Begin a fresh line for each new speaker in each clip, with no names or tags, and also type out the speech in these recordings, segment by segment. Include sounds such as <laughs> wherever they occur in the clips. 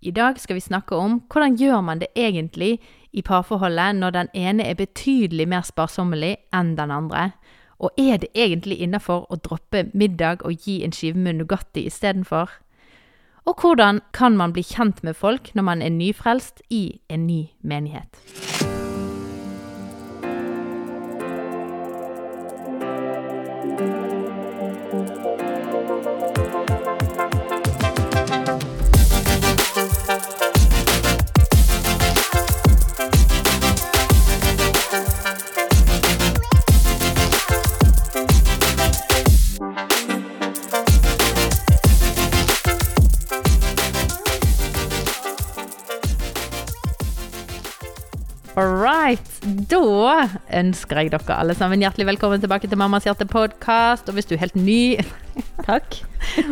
I dag skal vi snakke om hvordan gjør man det egentlig i parforholdet når den ene er betydelig mer sparsommelig enn den andre. Og er det egentlig innafor å droppe middag og gi en skive med Nugatti istedenfor? Og hvordan kan man bli kjent med folk når man er nyfrelst i en ny menighet? Ønsker jeg dere alle sammen hjertelig velkommen tilbake til Mammas hjerte-podkast. Og hvis du er helt ny <laughs> Takk.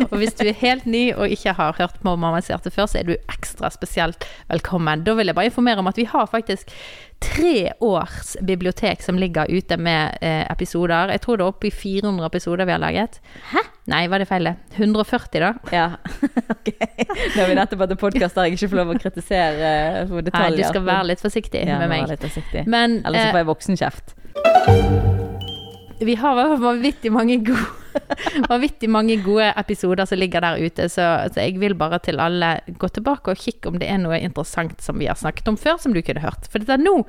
Og hvis du er helt ny og ikke har hørt på Mammas hjerte før, så er du ekstra spesielt velkommen. Da vil jeg bare informere om at vi har faktisk tre års bibliotek som ligger ute med eh, episoder. Jeg tror det er oppe i 400 episoder vi har laget.
Hæ?
Nei, var det feil? 140, da?
Ja, <laughs> ok. Nå har vi nettopp hatt en podkast der jeg ikke får lov å kritisere for detaljer.
Nei, du skal være litt forsiktig
ja,
med meg.
litt forsiktig.
Men
Ellers så
eh,
får jeg voksenkjeft.
vi har vanvittig mange gode <laughs> Vanvittig mange gode episoder som ligger der ute, så, så jeg vil bare til alle gå tilbake og kikke om det er noe interessant som vi har snakket om før, som du kunne hørt. For dette nå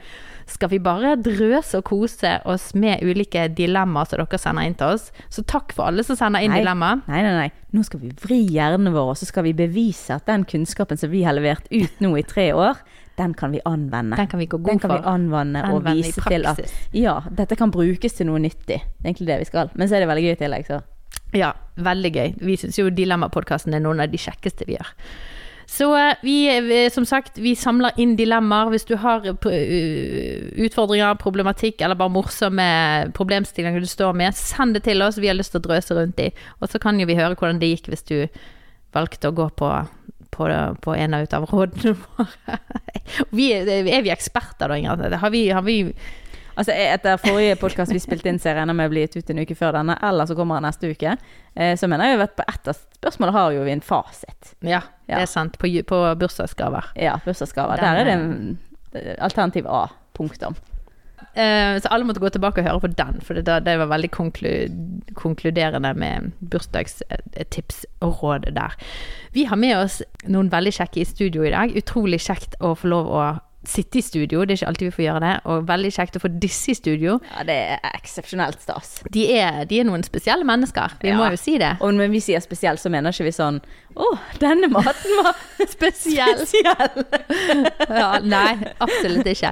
skal vi bare drøse og kose oss med ulike dilemmaer som dere sender inn til oss. Så takk for alle som sender inn
Nei.
dilemma.
Nei, nei, nei. Nå skal vi vri hjernen vår, og så skal vi bevise at den kunnskapen som vi har levert ut nå i tre år, den kan vi anvende.
Den kan vi gå god
Den kan vi anvende,
anvende og
vise til at ja, dette kan brukes til noe nyttig. Det er egentlig det vi skal. Men så er det veldig gøy i tillegg, så.
Ja, veldig gøy. Vi syns jo Dilemmapodkasten er noen av de kjekkeste vi gjør. Så eh, vi, som sagt, vi samler inn dilemmaer. Hvis du har eh, utfordringer, problematikk eller bare morsomme problemstillinger du står med, send det til oss. Vi har lyst til å drøse rundt i. Og så kan jo vi høre hvordan det gikk hvis du valgte å gå på på, på en av av rådene våre. <laughs> Vi, er vi eksperter da, Ingrid? Har vi, har vi
Altså Etter forrige podkast vi spilte inn, ser jeg med å bli gitt ut en uke før denne, eller så kommer den neste uke. Eh, så mener jeg at på ett av spørsmålene har jo vi en fasit.
Ja, det er sant. På, på bursdagsgaver.
Ja, bursdagsgaver. Der er det en, alternativ A. Punktum.
Eh, så alle måtte gå tilbake og høre på den, for det, det var veldig konklu, konkluderende med bursdagstips og råd der. Vi har med oss noen veldig kjekke i studio i dag. Utrolig kjekt å få lov å sitte i studio, det er ikke alltid vi får gjøre det. Og veldig kjekt å få disse i studio.
Ja, det er eksepsjonelt stas.
De er, de er noen spesielle mennesker, vi
Ja.
må jo si det.
Og når vi sier spesiell, så mener ikke vi sånn Å, denne maten var <laughs>
Spesiell.
spesiell. <laughs>
Ja, nei, absolutt ikke.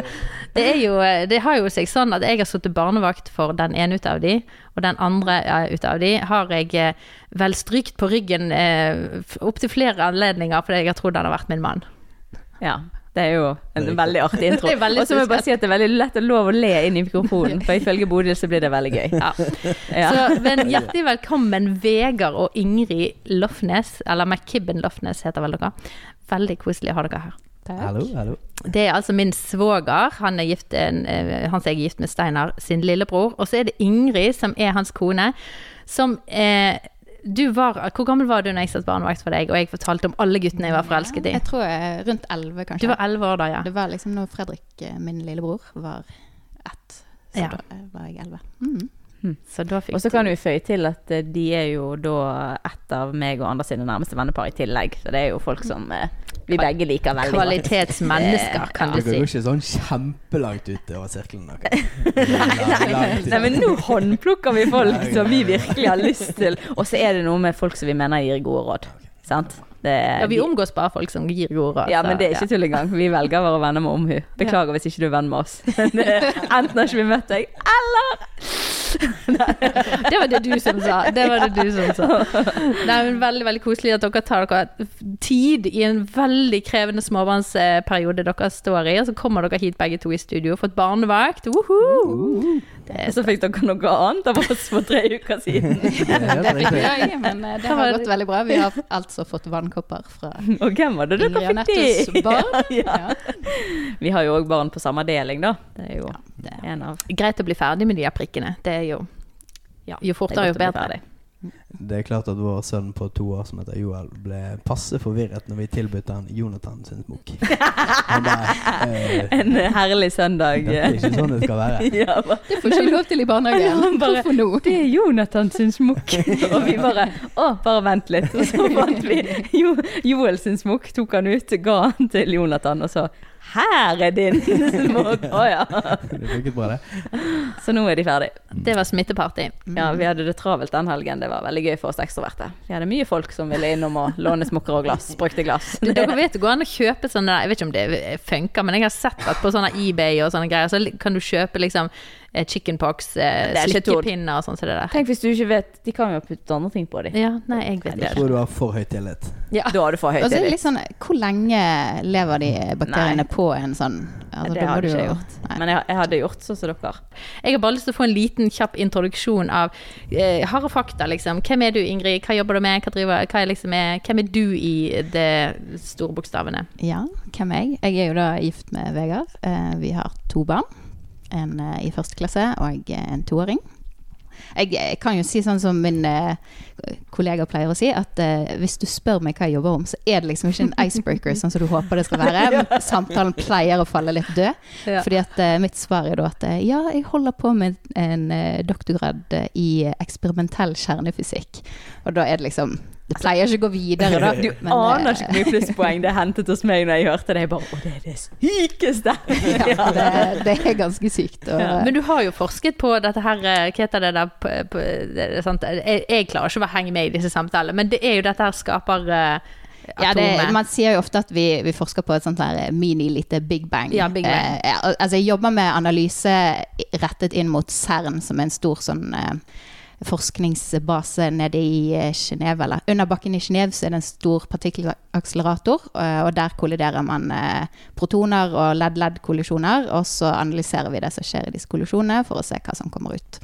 Det, er jo, det har jo seg sånn at jeg har sittet barnevakt for den ene ut av de, og den andre ut av de har jeg eh, vel strykt på ryggen eh, opptil flere anledninger fordi jeg har trodd han har vært min mann.
Ja. Det er jo en
Veldig
veldig artig <laughs> intro.
Er
Og så må jeg bare si at det er veldig lett å lov å le inn i mikrofonen, <laughs> for ifølge Bodil så blir det veldig gøy.
Ja.
Ja.
Så men hjertelig velkommen Vegard og Ingrid Lofnes, eller McKibben Lofnes heter vel dere. Veldig koselig å ha dere her.
Hallo, hallo.
Det er altså min svoger. Han er gift, en, eh, han som jeg er gift med Steinar sin lillebror. Og så er det Ingrid, som er hans kone. Som eh, du var, Hvor gammel var du når jeg satt barnevakt for deg, og jeg fortalte om alle guttene jeg var forelsket i?
Jeg tror jeg rundt 11, kanskje.
Du var elleve år da, ja.
Det var liksom når Fredrik, eh, min lillebror, var ett. Så
Ja.
da eh, var jeg 11. Mm.
Så da fikk
Og så kan du føye til at eh, de er jo da et av meg og andre sine nærmeste vennepar i tillegg. Så det er jo folk som eh, vi begge liker veldig godt.
Kvalitetsmennesker, <laughs> kan du
Dere
si.
går ikke sånn kjempelangt ut over sirkelen. dere. <laughs>
Nei, nei, men nå håndplukker vi folk som vi virkelig har lyst til. Og så er det noe med folk som vi mener gir gode råd. Sant? Det er,
Ja, vi omgås bare folk som gir gode råd.
ja, men det er ikke tull engang. Vi velger å være venner med omhu. Beklager hvis ikke du er venn med oss. <laughs> Enten har ikke vi møtt deg, eller
Det var det du som sa. Det var det du som sa. Nei, men Veldig veldig koselig at dere tar dere tid i en veldig krevende småbarnsperiode dere står i. Og så kommer dere hit begge to i studio, og fått barnevakt. Woho!
Og så fikk dere noe annet av oss for tre uker siden.
Ja, riktig.
Ja, men eh, det har gått veldig bra. Vi har altså fått vannkopper fra <laughs>
Og hvem var det dere
Ingrid
fikk de?
barn. <laughs>
Ja, ja. Vi har jo òg barn på samme deling, da. Det er jo
det.
en av
Greit å bli ferdig med de her prikkene. Det er jo
Ja,
Jo fortere,
er
jo bedre.
Det er klart at vår sønn på to år som heter Joel, ble passe forvirret når vi tilbød han Jonathan sin smokk. Eh,
En herlig søndag.
Det er ikke sånn det skal være. <laughs>
Ja, bare,
Det får ikke lov til i barnehagen.
Bare-
Hvorfor nå?
det er Jonathan sin smokk. <laughs> Og vi bare Å, bare vent litt. Og så fant vi jo, Joel sin smokk, tok han ut, ga han til Jonathan, og så Her er din <laughs> smokk! Å ja.
Det funket bra, det.
Så nå er de ferdig.
Det var smitteparty.
Ja, vi hadde det travelt den helgen. Det var veldig gøy for oss ekstroverte. Vi hadde mye folk som ville innom og låne smokker og glass. Brukte glass.
Du, dere vet det går an å kjøpe sånne der- Jeg vet ikke om det funker, men jeg har sett at på sånne eBay og sånne greier, så kan du kjøpe liksom chickenpox, eh,
Det ikke tull.
slikkepinner og sånn som det der.
Tenk hvis du ikke vet De kan jo putte andre ting på dem.
Ja, nei, jeg vet
Jeg tror du har for høy tillit.
Ja.
Da har du for høy
Og så er det
tillit.
litt sånn Hvor lenge lever de bakteriene
Nei.
på en sånn altså,
Det hadde
du
ikke jeg gjort.
Nei.
Men jeg, jeg hadde gjort sånn som dere.
Jeg har bare lyst til å få en liten, kjapp introduksjon av eh, harde fakta, liksom. Hvem er du, Ingrid? Hva jobber du med? Hva driver, hva er liksom er, hvem er du i de store bokstavene?
Ja, hvem er jeg? Jeg er jo da gift med Vegard. Eh, vi har to barn. En eh, i første klasse og eh, en toåring. Jeg, jeg kan jo si sånn som min eh, kollega pleier å si, at uh, hvis du spør meg hva jeg jobber om, så er det liksom ikke en icebreaker sånn som du håper det skal være. <laughs> Samtalen pleier å falle litt død.
Ja.
Fordi at uh, mitt svar er da at eh, ja, jeg holder på med en uh, doktorgrad eh, i eksperimentell kjernefysikk. Og da er det liksom Det pleier ikke å gå videre, da. <laughs>
Du
men,
aner
eh,
ikke hvor mye plusspoeng det hentet hos meg når jeg hørte det. Jeg bare Å, det er det sykeste! <laughs>
ja, det, det er ganske sykt. Og,
Men du har jo forsket på dette her, eh, hva heter det der på, på, det sant? Jeg, jeg klarer ikke å henge med i disse samtalene, men det er jo dette her skaper uh,
ja, det, man sier jo ofte at vi, vi forsker på et sånt her mini-lite Big Bang.
Ja, Big Bang.
Eh, altså, jeg jobber med analyse rettet inn mot CERN, som er en stor sånn eh, forskningsbase nede i eh, Genève, eller under bakken i Genève så er det en stor partikkelakselerator, eh, og der kolliderer man eh, protoner og ledd-ledd-kollisjoner, og så analyserer vi det som skjer i disse kollisjonene for å se hva som kommer ut.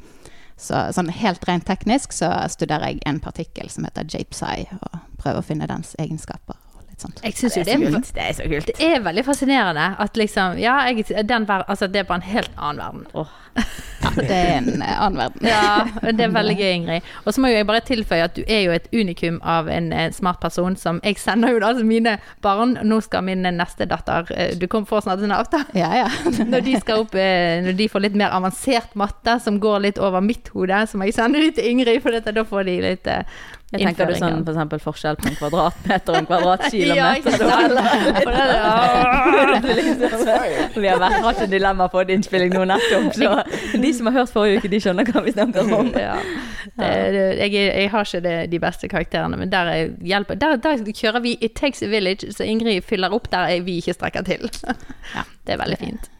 Så sånn helt rent teknisk så studerer jeg en partikkel som heter JPSI, og prøver å finne dens egenskaper. Litt sånt.
Jeg syns jo
Det er så kult. Det er så kult.
det er veldig fascinerende at liksom Ja, jeg, den ver, altså, det er bare en helt annen verden.
Ja, det er en eh, annen verden.
Ja, <laughs> det er veldig gøy, Ingrid. Og så må jo jeg bare tilføye at du er jo et unikum av en, eh, smart person som Jeg sender jo da altså mine barn Nå skal min neste datter eh, Du kommer få snart en avtale.
Ja, ja. <laughs>
Når de skal opp eh, Når de får litt mer avansert matte som går litt over mitt hode, så må jeg sende de til Ingrid, for dette, da får de litt eh,
Jeg tenker du sånn for eksempel forskjell på en kvadratmeter og en <laughs>
Ja,
kvadratkilometer?
ja. <laughs>
Vi har vært, hatt en dilemma på innspilling nå nettopp, så <laughs> de som har hørt forrige uke, de skjønner hva vi snakker om.
Ja. Det, det, jeg, jeg har ikke det, de beste karakterene, men der, er hjelper, der, der kjører vi It takes a village, så Ingrid fyller opp der er vi ikke strekker til. Det er veldig fint.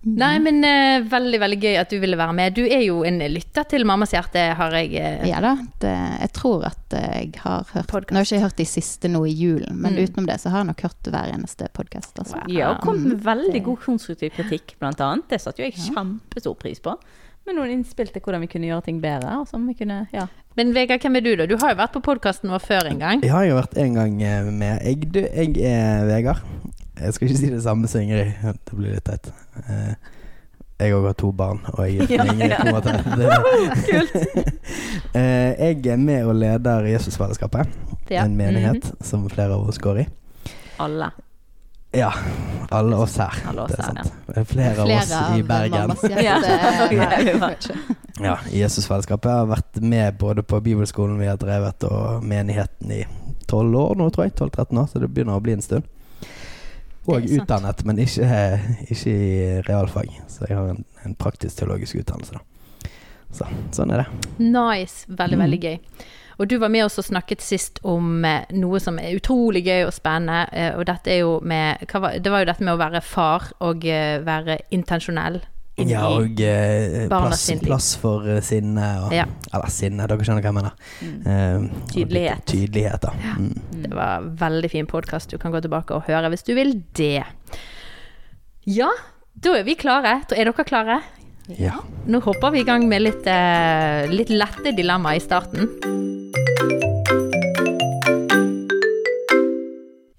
Nei, men uh, veldig, veldig gøy at du ville være med. Du er jo en lytter til Mammas hjerte, har jeg uh,
Ja da, det, jeg tror at eh, jeg har hørt
Podcast.
Nå har jeg ikke hørt de siste nå i julen, men
Mm.
utenom det så har jeg nok hørt hver eneste podkast. Altså.
Ja, og kom med veldig god konstruktiv kritikk, blant annet. Det satte jo jeg kjempestor pris på. Med noen innspill til hvordan vi kunne gjøre ting bedre. Og som vi kunne, ja.
Men Vegard, hvem er du, da? Du har jo vært på podkasten vår før en gang.
Jeg har jo vært en gang med Jeg, du, jeg er Vegard. Jeg skal ikke si det samme som Ingrid. Det blir litt teit. Eh, Jeg òg har to barn, og jeg er <laughs> ja, Ingrid. på en måte. Eh, Jeg er med og leder Jesusfellesskapet.
Ja.
En menighet som flere av oss går i.
Alle.
Ja. Alle oss her.
Alle oss
det er
her,
er Flere, av oss i Bergen. <laughs>
Ja.
Ja. <laughs>
Ja, i Jesusfellesskapet. Har vært med både på bibelskolen vi har drevet, og menigheten i tolv år nå, tror jeg. 12-13 år, så det begynner å bli en stund.
Sant.
utdannet, men ikke, ikke i realfag. Så jeg har en, en praktisk teologisk utdannelse, da. Så sånn er det.
Nice. Veldig,
Mm.
veldig gøy. Og du var med oss og snakket sist om eh, noe som er utrolig gøy og spennende. eh, Og dette er jo med Det var jo dette med å være far og eh, være intensjonell. Inn
Ja, og eh,
barna
plass, plass for eh, sinne og
Ja.
Eller sinne, dere skjønner hva jeg mener. Mm. Uh,
Tydelighet.
Tydelighet, da. Mm.
Det var en veldig fin podkast. Du kan gå tilbake og høre hvis du vil det. Ja, da er vi klare. Da er dere klare?
Ja.
Nå hopper vi i gang med litt, uh, litt lette dilemmaer i starten.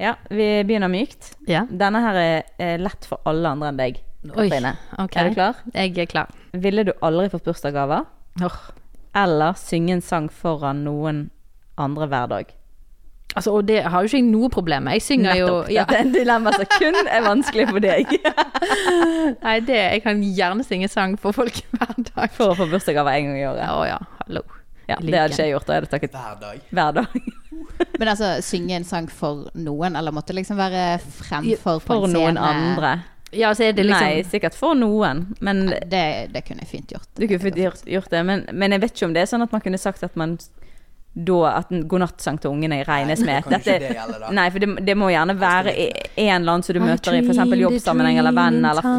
Ja, vi begynner mykt.
Ja.
Denne her er, er lett for alle andre enn deg, Katrine.
Okay.
Er du klar?
Jeg er klar.
Ville du aldri fått bursdagsgaver?
Oh.
eller synge en sang foran noen andre hver dag?
Altså, og det har jo ikke jeg noe problem med. Jeg synger jo ja, <laughs>
Dette er en dilemma som kun er vanskelig for deg. <laughs>
Nei, det Jeg kan gjerne synge sang for folk <laughs> hver dag.
For å få bursdagsgave en gang i året.
Å ja, hallo.
Ja, det hadde ikke jeg gjort. Da hadde jeg takket
Hver dag.
hver dag.
Men altså, synge en sang for noen, eller måtte liksom være fremfor
For
en
noen andre.
Ja, så er det liksom
Nei, sikkert for noen. Men
Det, det kunne jeg fint gjort.
Du kunne fint gjort, gjort det, men, men jeg vet ikke om det er sånn at man kunne sagt at man da at en godnattsang til ungene regnes med.
Nei, det
nei, for det, det må gjerne være en eller annen som du møter i f.eks. jobbsammenheng eller venn eller <laughs> <laughs>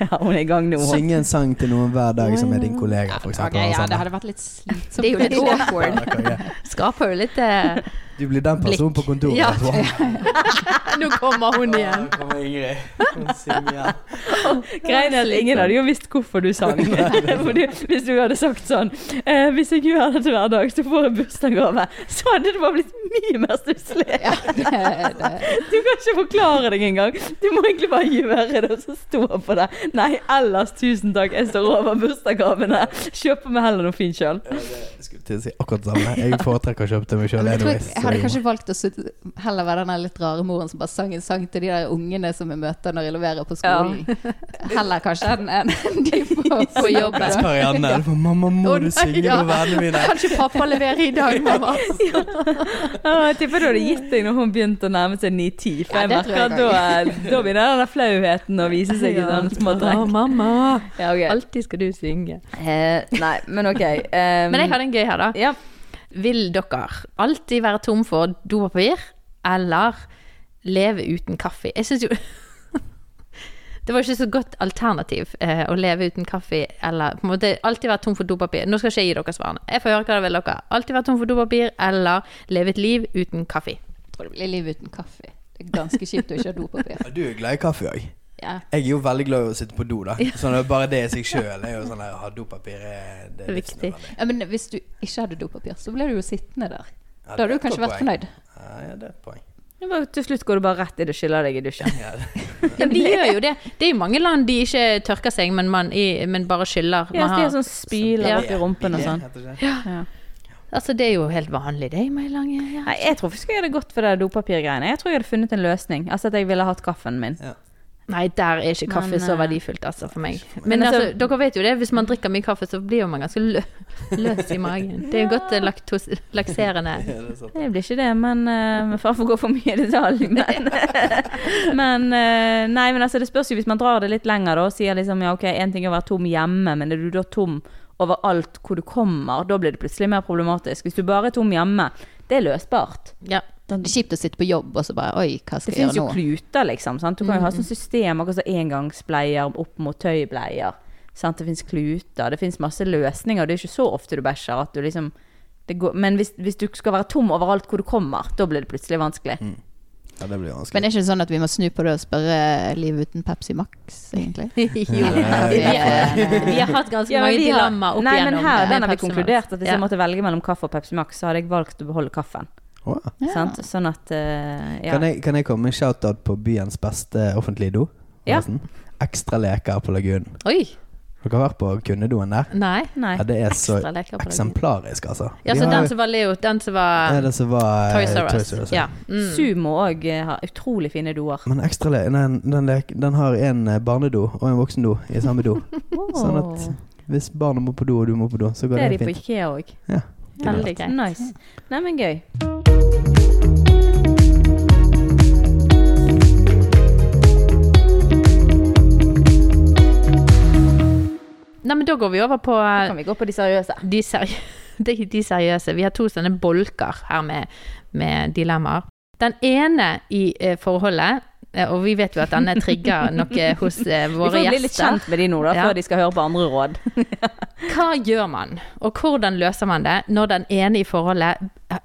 Ja, hun er i gang nå.
Synge en sang til noen hver dag som er din kollega, for Okay,
ja,
sånn.
det hadde vært litt slitsomt.
Det er jo litt awkward. Skaper jo litt eh, <laughs>
Du blir den personen på kontoret.
Ja. <laughs> Nå kommer hun igjen.
Nå kommer Ingrid. Hun synger.
Greiner, at ingen hadde jo visst hvorfor du sang. <laughs> <laughs> Fordi hvis du hadde sagt sånn eh, Hvis jeg gjør dette hver dag, så får jeg bursdagsgave. Så hadde det bare blitt mye mer stusslig.
Ja, det, det.
Du kan ikke forklare deg engang. Du må egentlig bare gjøre det, og så stå på det. Nei, ellers tusen takk, jeg står over bursdagsgavene. Kjøper meg heller noe fint sjøl.
Ja, det skulle til å si akkurat det samme. Jeg foretrekker å kjøpe til meg sjøl.
Jeg hadde kanskje valgt å sitte- heller være den litt rare moren som bare sang en sang til de der ungene som vi møter når jeg leverer på skolen. Heller kanskje enn en, de <laughs> på, på jobben.
Karianne. du bare, Mamma, må
oh,
du synge
ja.
for vennene mine?
Kanskje pappa leverer i dag, mamma? <laughs>
Jeg tipper du hadde gitt deg når hun begynte å nærme seg 9-10. For
Ja,
jeg merker at da, da begynner den der flauheten å vise seg i sånne små
Å,
Oh,
mamma.
Ja, ok.
Alltid skal du synge.
Eh, nei, men ok. Um, <laughs>
Men jeg hadde en gøy her, da.
ja.
Vil dere alltid være tom for dopapir, eller leve uten kaffe? Jeg syns jo <laughs> Det var ikke så godt alternativ eh, å leve uten kaffe eller på en måte alltid være tom for dopapir. Nå skal ikke jeg gi dere svarene. Jeg får høre hva vil dere. Alltid være tom for dopapir eller leve et liv uten kaffe.
Jeg tror det blir liv uten kaffe. Det er ganske kjipt å ikke ha dopapir.
Ja, Du er glad i kaffe òg.
Ja.
Jeg er jo veldig glad i å sitte på do, da. Sånn Bare det i seg sjøl er jo sånn der, å ha dopapir er, det er
Viktig.
ja, Men hvis du ikke hadde dopapir, så ble du jo sittende der.
Ja,
Da hadde du kanskje vært fornøyd.
Ja, det er et poeng.
Bare, Til slutt går du bare rett inn og skyller deg i dusjen.
Ja,
de gjør jo det. Det er jo mange land de ikke tørker seg, men, man, i, men bare skyller.
Ja, de
har-
sånn spyler
Ja.
opp i rumpen og sånn.
Ja. det?
Ja.
Altså, det er jo helt vanlig, det. Meg lange ja.
Nei, jeg tror faktisk jeg hadde gått for det dopapirgreiene. Jeg tror jeg hadde funnet en løsning. Altså at jeg ville hatt kaffen min.
Nei, der er ikke kaffe
Men,
så
eh,
verdifullt, altså, for meg. Men,
Men
altså,
altså-
dere vet jo det, hvis man drikker mye kaffe, så blir man ganske lø <laughs> løs i magen. Det er jo godt eh, laktos lakserende. <laughs>
Ja, det.
Det blir ikke det, men uh, Far får gå for mye i detalj. Men, <laughs> men uh, Nei, men altså, det spørs jo hvis man drar det litt lenger da, og sier liksom ja, ok, én ting er å være tom hjemme, men er du da tom overalt hvor du kommer, da blir det plutselig mer problematisk. Hvis du bare er tom hjemme, det er løsbart.
Ja.
Det er kjipt å sitte på jobb og så bare Oi, hva skal jeg gjøre
fins jo
gjøre nå?
kluter, liksom. Sant? Du kan jo ha sånn system, akkurat som engangsbleier opp mot tøybleier. Sant? Det fins kluter, det fins masse løsninger. Det er ikke så ofte du bæsjer at du liksom det går, Men hvis, hvis du skal være tom overalt hvor du kommer, da blir det plutselig vanskelig.
Ja, det blir vanskelig.
Men
er
er ikke det sånn at vi må snu på det og spørre Liv uten Pepsi Max, egentlig? <laughs>
jo. <laughs>
Ja,
Vi, har- vi har hatt ganske
Ja, men
mange dilemmaer opp
Nei,
igjennom.
men her den har vi konkludert at hvis
Ja.
jeg måtte velge mellom kaffe og Pepsi Max, så hadde jeg valgt å beholde kaffen.
Å, ja.
Sant? Sånn at uh, ja.
kan, jeg, kan jeg komme med en shout-out på byens beste offentlige do?
Ja.
Ekstra leker på Lagunen.
Oi.
Dere har vært på kundedoen der?
Nei.
Nei.
Ja, det er så
Ekstra leker på det.
eksemplarisk, altså.
Ja, så den som var Leo, den som
Ja,
var
det som var eh,
Toys R Us.
Toys R Us, ja.
Ja. Mm.
Sumo òg har utrolig fine doer.
Men ekstra le den, den, den har en eh, barnedo og en voksendo i samme do. <laughs> Sånn at hvis barna må på do og du må på do, så går
Det er
det,
de på. Ikea òg.
Ja.
Veldig greit.
Nice. Nei, men gøy.
Nei, men da går vi over på
Da kan vi gå på de seriøse.
de, seri <laughs> de, de seriøse. Vi har to sånne bolker her med, med dilemmaer. Den ene i eh, forholdet, og vi vet jo at denne trigger <laughs> noe hos eh,
Vi får bli litt kjent med de nå, da,
Ja.
før de skal høre på andre råd. <laughs>
Hva gjør man, og hvordan løser man det når den ene i forholdet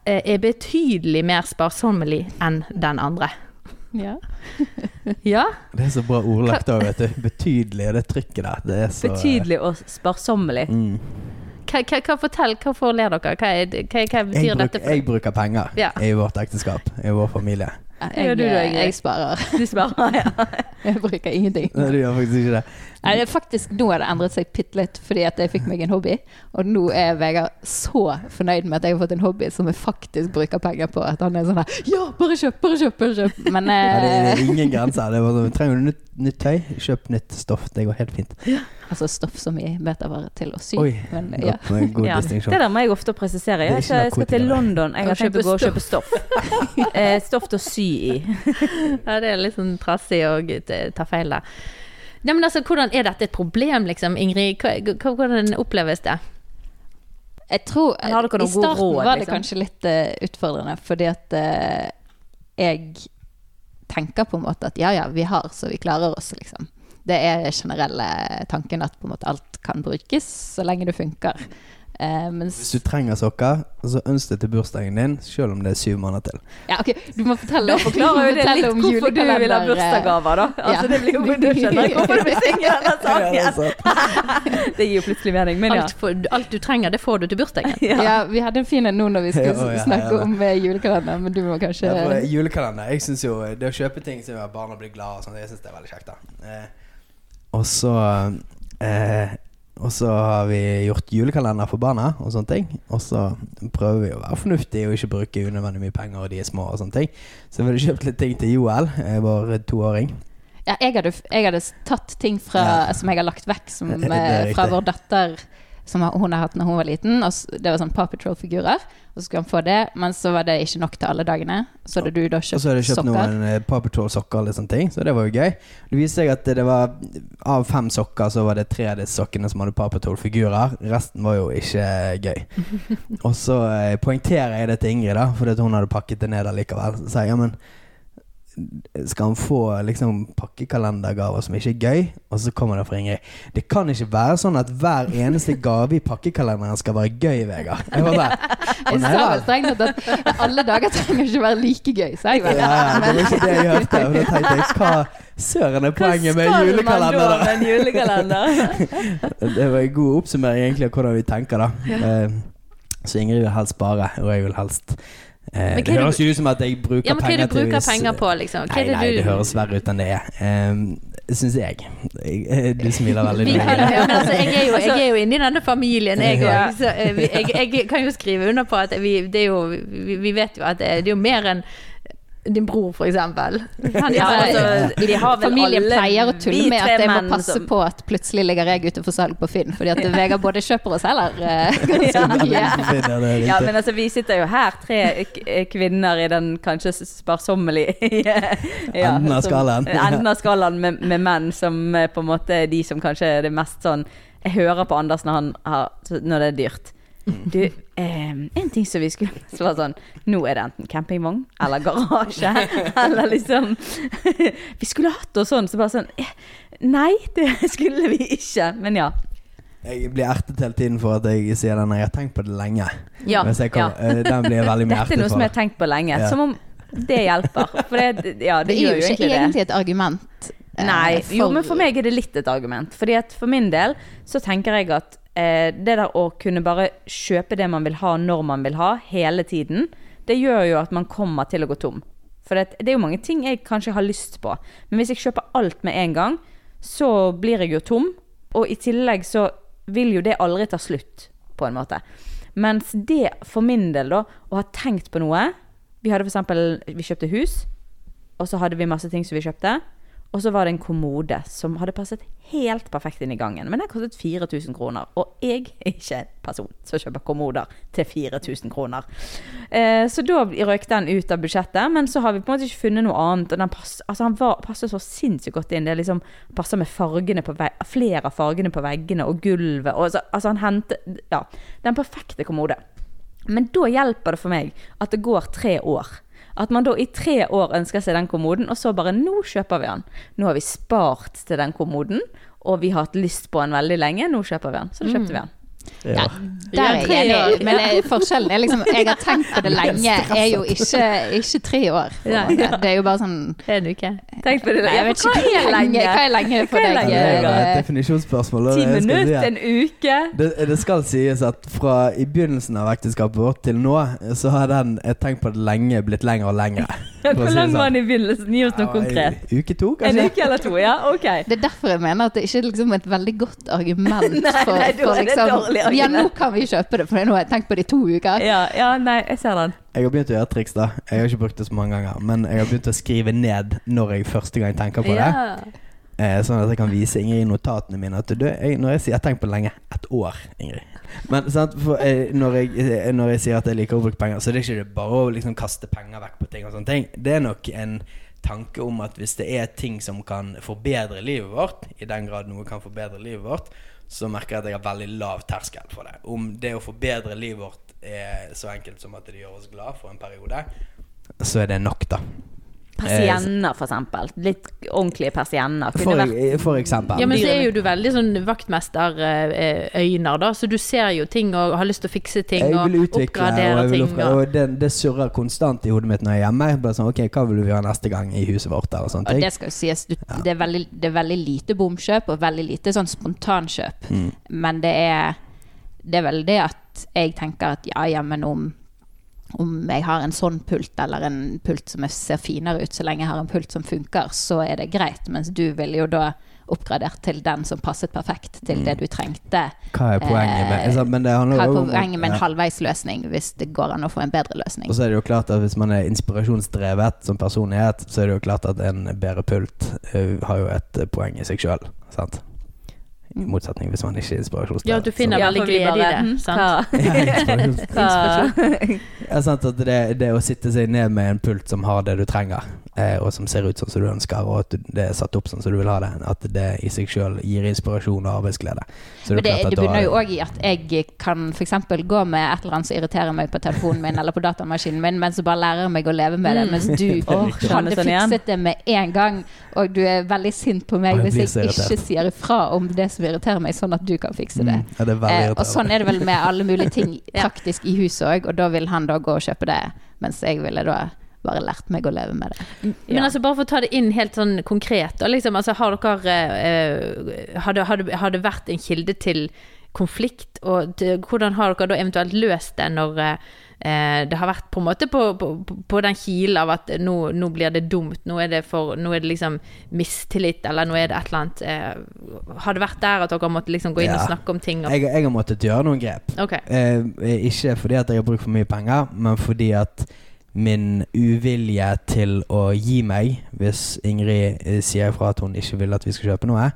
eh, er betydelig mer sparsommelig enn den andre?
Ja. <laughs>
Ja?
Det er så bra ordlagt òg, vet du. Betydelig, og det trykket der. Det er så
Betydelig og sparsommelig.
Mm.
Hva, hva, hva fortell, hvorfor ler dere? Hva, hva, hva betyr
bruk,
dette? For?
jeg bruker penger
Ja.
i vårt ekteskap, i vår familie.
Jeg,
du da, Ingrid?
jeg sparer. <laughs>
Du sparer, ja. <laughs>
Jeg bruker ingenting.
Nei, du gjør faktisk ikke det.
Nei, det faktisk, Nå har det endret seg bitte litt fordi at jeg fikk meg en hobby. Og nå er Vegard så fornøyd med at jeg har fått en hobby som jeg faktisk bruker penger på. At han er sånn her Ja, bare kjøp, bare kjøp, bare kjøp. Men
Nei, det
eh,
er ingen grenser. Det er bare sånn, Trenger du nytt, nytt tøy? Kjøp nytt stoff. Det går helt fint.
altså stoff som i metervare til å sy.
Oi,
Men, ja.
god <laughs>
Ja,
distinksjon.
det der må jeg ofte presisere.
Er
Jeg,
ikke
jeg skal til. London. Jeg har tenkt å gå og
kjøpe
stoff. <laughs> Eh, stoff til å sy i. <laughs>
Ja, det er litt sånn trassig å eh, ta feil der. Nei, men altså, hvordan Er dette et problem, liksom, Ingrid? Hvordan oppleves det?
Jeg tror
dere
I starten
råd,
var det
liksom?
kanskje litt uh, utfordrende, fordi at uh, jeg tenker på en måte at ja ja, vi har så vi klarer oss, liksom. Det er generelle tanken at på en måte alt kan brukes så lenge det funker. Eh, mens
Hvis du trenger sokker, så ønsk det til bursdagen din, selv om det er syv måneder til.
Ja, ok, du må fortelle,
Da forklarer jo det litt hvorfor du vil ha
eh,
bursdagsgaver, da. Altså,
ja.
det blir jo Du skjønner <laughs> hvorfor du vil synge denne
det
sangen. <laughs> Det gir jo plutselig mening, men ja.
Alt, for, alt du trenger, det får du til bursdagen. <laughs>
ja.
Ja, vi hadde en fin en nå når vi skulle
Ja, ja,
snakke
ja.
om eh, julekalender, men du må kanskje
Ja, for julekalender. Jeg syns jo Det å kjøpe ting som gjør at barna blir glade, og sånn, jeg synes det er veldig kjekt. da eh, Og så eh, Og så har vi gjort julekalender for barna og sånne ting. Og så prøver vi å være fornuftige og ikke bruke unødvendig mye penger, og de er små og sånne ting. Så vi hadde kjøpt litt ting til Joel, eh, vår toåring.
Ja, jeg hadde, jeg hadde tatt ting fra,
Ja.
som jeg har lagt vekk som, <laughs> eh, fra vår datter, som hun har hatt når hun var liten. Og det var sånn Paw Patrol-figurer. Og så skulle han få det, men så var det ikke nok til alle dagene. Så hadde du da kjøpt sokker.
Og så hadde jeg kjøpt
sokker.
noen eh, Paw Patrol-sokker og sånne ting, så det var jo gøy. Det viste seg at det var av fem sokker så var det tre av de sokkene som hadde Paw Patrol-figurer. Resten var jo ikke gøy. <laughs> Og så eh, poengterer jeg det til Ingrid, da, fordi hun hadde pakket det ned allikevel. Så sier jeg ja, men skal han få liksom pakkekalendergaver som ikke er gøy? Og så kommer det fra Ingrid. Det kan ikke være sånn at hver eneste gave i pakkekalenderen skal være gøy, Vegard. <laughs> Jeg var bare,
Jeg sa
vel.
strengt at alle dager trenger ikke være like gøy, sa jeg vel.
ja, det var ikke det jeg hørte. <laughs> Og da tenkte jeg, hva søren er poenget med julekalender? Da?
med en julekalender? <laughs>
Det var en god oppsummering egentlig av hvordan vi tenker, da. Eh, Så Ingrid vil helst spare, og jeg vil helst
Men
Det høres jo ut som at jeg bruker
Ja, men hva er
penger
det du bruker penger på, liksom? Hva
Nei,
det
nei,
du
det høres verre ut enn det er. Um, Syns jeg. eh, Du smiler veldig <laughs> mye.
ja, altså, jeg, er jo, jeg er jo inne i denne familien, jeg òg. <laughs> Eh, jeg, jeg kan jo skrive under på at vi, det jo, vi, vi vet jo at det, det er jo mer enn din bror, for eksempel. Han,
Ja, altså, vi har vel
Familien
alle-
pleier å tulle med at jeg må passe
som-
på at plutselig ligger jeg ute for salg på Finn, fordi at Vegard både kjøper og selger eh, ganske mye.
Ja,
Ja, men altså, vi sitter jo her, tre kvinner i den kanskje sparsommelige <laughs> ja,
Enden av skalaen.
Enden av skalaen med, med menn som eh, på en måte er de som kanskje er det mest sånn Jeg hører på Anders når, han har, når det er dyrt. Du, eh, en ting som vi skulle Så var sånn Nå er det enten campingvogn eller garasje, <laughs> eller liksom Vi skulle hatt det sånn, så bare sånn eh, Nei, det skulle vi ikke. Men ja.
Jeg blir ertet hele tiden for at jeg sier den. Jeg har tenkt på det lenge.
ja,
jeg
ja.
eh, Den blir jeg veldig mye
Dette er noe som jeg har tenkt på lenge.
Ja.
Som om det hjelper. For det, ja, det,
Det er
gjør
jo
jo
ikke
egentlig det.
et argument.
Nei, for... jo, men for meg er det litt et argument. Fordi at for min del så tenker jeg at eh, det der å kunne bare kjøpe det man vil ha når man vil ha, hele tiden, det gjør jo at man kommer til å gå tom. For det, det er jo mange ting jeg kanskje har lyst på. Men hvis jeg kjøper alt med en gang, så blir jeg jo tom. Og i tillegg så vil jo det aldri ta slutt, på en måte. Mens det for min del, da, å ha tenkt på noe Vi hadde eksempel Vi kjøpte hus, og så hadde vi masse ting som vi kjøpte. Og så var det en kommode som hadde passet helt perfekt inn i gangen. Men den kostet 4000 kroner. Og jeg er ikke person som kjøper kommoder til 4000 kroner. Eh, så da røk den ut av budsjettet. Men så har vi på en måte ikke funnet noe annet. Og den pass, altså han var, passer så sinnssykt godt inn. Det liksom passer med fargene på vegg, flere av fargene på veggene og gulvet. Og så, altså han henter Ja. Den perfekte kommode. Men da hjelper det for meg at det går tre år. At man da i tre år ønsker seg den kommoden, og så bare nå kjøper vi den. Nå har vi spart til den kommoden, og vi har hatt lyst på den veldig lenge. Nå kjøper vi den. Så da kjøpte vi den.
Ja,
Ja.
der er jeg enig. Men eh, forskjellen er liksom Jeg har tenkt på det <laughs> lenge, er jo ikke, ikke tre år. Det er jo bare sånn
En uke.
Tenk på det.
Jeg vet ikke hva er lenge, hva er lenge for deg?
Det er et definisjonsspørsmål.
Ti minutter, en uke?
Det, det skal sies at fra i begynnelsen av ekteskapet vårt til nå, så har den Jeg tenkt på det lenge blitt lengre og lengre. <laughs>
Hvor lang
sånn.
var den i begynnelsen? Gi oss noe konkret.
Uke to,
En uke eller to, ja? Ok.
Det er derfor jeg mener at det ikke er liksom et veldig godt argument <laughs>
Nei,
for,
nei, da
for liksom
dårlig
Ja, nå kan vi kjøpe det, for nå har jeg tenkt på det i to uker.
Ja, ja, nei, jeg ser den.
Jeg har begynt å gjøre triks, da. Jeg har ikke brukt det så mange ganger. Men jeg har begynt å skrive ned når jeg første gang tenker på det.
Ja.
Eh, sånn at jeg kan vise Ingrid i notatene mine at du, jeg, når jeg sier 'tenk på det lenge' ett år, Ingrid. Men sant, for, eh, når, jeg, eh, når jeg sier at jeg liker å bruke penger, så er det ikke det bare å liksom kaste penger vekk på ting og sånne ting. Det er nok en tanke om at hvis det er ting som kan forbedre livet vårt, i den grad noe kan forbedre livet vårt, så merker jeg at jeg har veldig lav terskel for det. Om det å forbedre livet vårt er så enkelt som at det gjør oss glad for en periode, så er det nok, da.
Persienner, for eksempel. Litt ordentlige persienner.
For, for eksempel.
Ja, men så er jo du veldig sånn vaktmesterøyner, da, så du ser jo ting og har lyst til å fikse ting og
utvikle,
oppgradere ting. Og,
og det, det surrer konstant i hodet mitt når jeg er hjemme. Bare sånn, ok, Hva vil du gjøre neste gang i huset vårt? Og sånne
Og det skal jo sies, du, det, er veldig, det er veldig lite bomkjøp og veldig lite sånn spontankjøp.
Mm.
Men det er, det er vel det at jeg tenker at ja, ja, men om, om jeg har en sånn pult, eller en pult som ser finere ut, så lenge jeg har en pult som funker, så er det greit. Mens du ville jo da oppgradert til den som passet perfekt til det du trengte.
Hva er poenget med
Eh,
altså, Men det
Hva er poenget med en
ja.
halvveisløsning, hvis det går an å få en bedre løsning?
Og så er det jo klart at hvis man er inspirasjonsdrevet som personlighet, så er det jo klart at en bedre pult uh, har jo et poeng i seg sjøl. I motsetning hvis man ikke er inspirasjonsdrevet.
ja, du finner
Ja,
veldig glede i det.
hm,
Sant? <laughs>
Ja,
inspirasjon. <laughs>
Ja, sant, at det, det å sitte seg ned med en pult som har det du trenger, eh, og som ser ut sånn som du ønsker, og at det er satt opp sånn som du vil ha det, at det i seg sjøl gir inspirasjon og arbeidsglede. Så
Men det, det begynner jo òg i at jeg kan f.eks. gå med et eller annet som irriterer meg på telefonen min eller på datamaskinen min, men så bare lærer meg å leve med det, mens du
oh,
hadde fikset det med en gang, og du er veldig sint på meg hvis jeg ikke sier ifra om det som irriterer meg, sånn at du kan fikse det.
Mm, det
Eh, og sånn er det vel med alle mulige ting <laughs> praktisk i huset òg, og da vil han da gå og kjøpe det, mens jeg ville da bare lært meg å leve med det.
Men
Ja.
altså bare for å ta det inn helt sånn konkret, liksom, altså, har dere eh, har, det, har, det, har det vært en kilde til konflikt, og til, hvordan har dere da eventuelt løst det når eh, det har vært på en måte på, på, på den kilen av at nå, nå blir det dumt, nå er det, for, nå er det liksom mistillit, eller nå er det et eller annet eh, Har det vært der at dere har måttet liksom gå inn og snakke om ting?
Jeg, jeg har måttet gjøre noen grep.
Okay.
Eh, ikke fordi at jeg har brukt for mye penger, men fordi at min uvilje til å gi meg hvis Ingrid eh, sier ifra at hun ikke vil at vi skal kjøpe noe,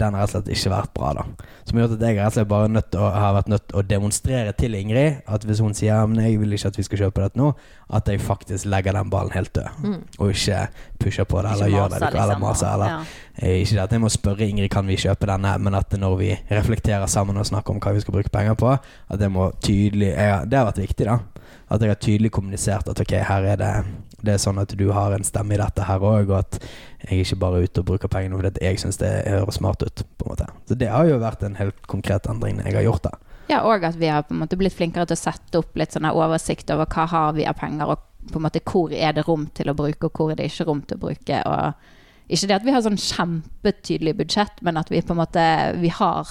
den har rett og slett ikke vært bra. da Som har gjort at jeg rett og slett bare nødt å, har vært nødt til å demonstrere til Ingrid at hvis hun sier men jeg vil ikke at vi skal kjøpe dette nå, at jeg faktisk legger den ballen helt død.
Mm.
Og ikke pusher på det, eller gjør det,
Liksom,
eller maser. Eller
ja.
Eh, Ikke at jeg må spørre Ingrid kan vi kjøpe denne, men at når vi reflekterer sammen og snakker om hva vi skal bruke penger på, at jeg må tydelig jeg, Det har vært viktig, da. At jeg har tydelig kommunisert at ok, her er det Det er sånn at du har en stemme i dette her òg, og at jeg er ikke bare ute og bruker pengene fordi jeg syns det høres smart ut. på en måte Så det har jo vært en helt konkret endring jeg har gjort, da.
Ja, og at vi har på en måte blitt flinkere til å sette opp litt sånn oversikt over hva har vi av penger, og på en måte hvor er det rom til å bruke, og hvor er det ikke rom til å bruke. Og ikke det at vi har sånn kjempetydelig budsjett, men at vi på en måte vi har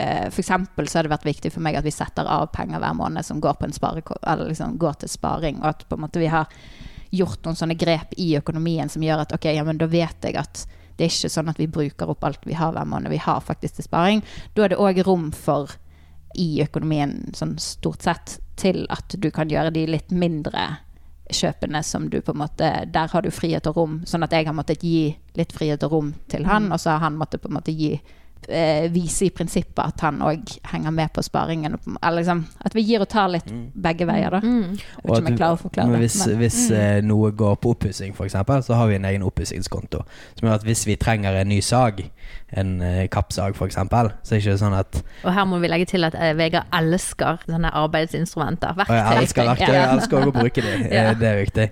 eh, For eksempel så har det vært viktig for meg at vi setter av penger hver måned som går, eller liksom går til sparing, og at vi har gjort noen sånne grep i økonomien som gjør at ok, ja, men da vet jeg at det er ikke sånn at vi bruker opp alt vi har hver måned. Vi har faktisk til sparing. Da er det òg rom for i økonomien sånn stort sett til at du kan gjøre de litt mindre kjøpene som du på en måte Der har du frihet og rom. Sånn at jeg har måttet gi litt frihet og rom til han, og så har han måttet på en måte gi eh, Vise i prinsippet at han òg henger med på sparingen. Eller liksom at vi gir og tar litt begge veier, da.
mm.
Jeg vet ikke om jeg klarer å forklare
men
det.
hvis,
men-
hvis mm. noe går på oppussing, f.eks., så har vi en egen oppussingskonto. Som gjør at hvis vi trenger en ny sag, en eh, kappsag f.eks., så det ikke sånn at
Og her må vi legge til at eh, Vegard elsker sånne arbeidsinstrumenter.
Og jeg
Verktøy.
elsker verktøy, jeg elsker også å bruke dem. <laughs>
Ja.
Det er viktig.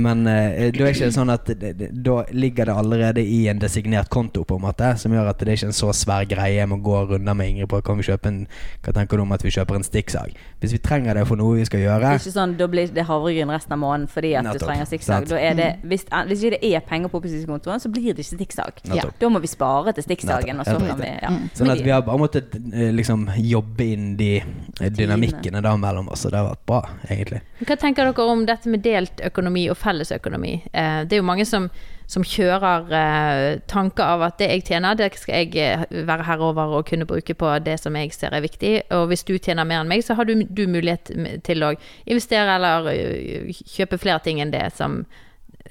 Men det da er ikke sånn at da ligger det allerede i en designert konto, på en måte, som gjør at det er ikke en så svær greie jeg må gå runder med Ingrid på. Kan vi kjøpe en Hva tenker du om at vi kjøper en stikksag? Hvis vi trenger det for noe vi skal gjøre
Det er ikke sånn, Da blir det havregryn resten av måneden fordi at
Nettopp,
du trenger stikksag. Da er det, hvis, hvis ikke det er penger på opplysningskontoen, så blir det ikke stikksag.
Ja.
Da må vi spare til stikksagen, og så kan vi ja.
Sånn at vi har bare måttet eh, liksom jobbe inn de dynamikkene da mellom oss, og det har vært bra, egentlig.
Hva tenker dere om dette med delt økonomi og fellesøkonomi? Eh, det er jo mange som, som kjører eh, tanker av at det jeg tjener, det skal jeg eh, være herover og kunne bruke på det som jeg ser er viktig. Og hvis du tjener mer enn meg, så har du, du mulighet til å investere eller kjøpe flere ting enn det som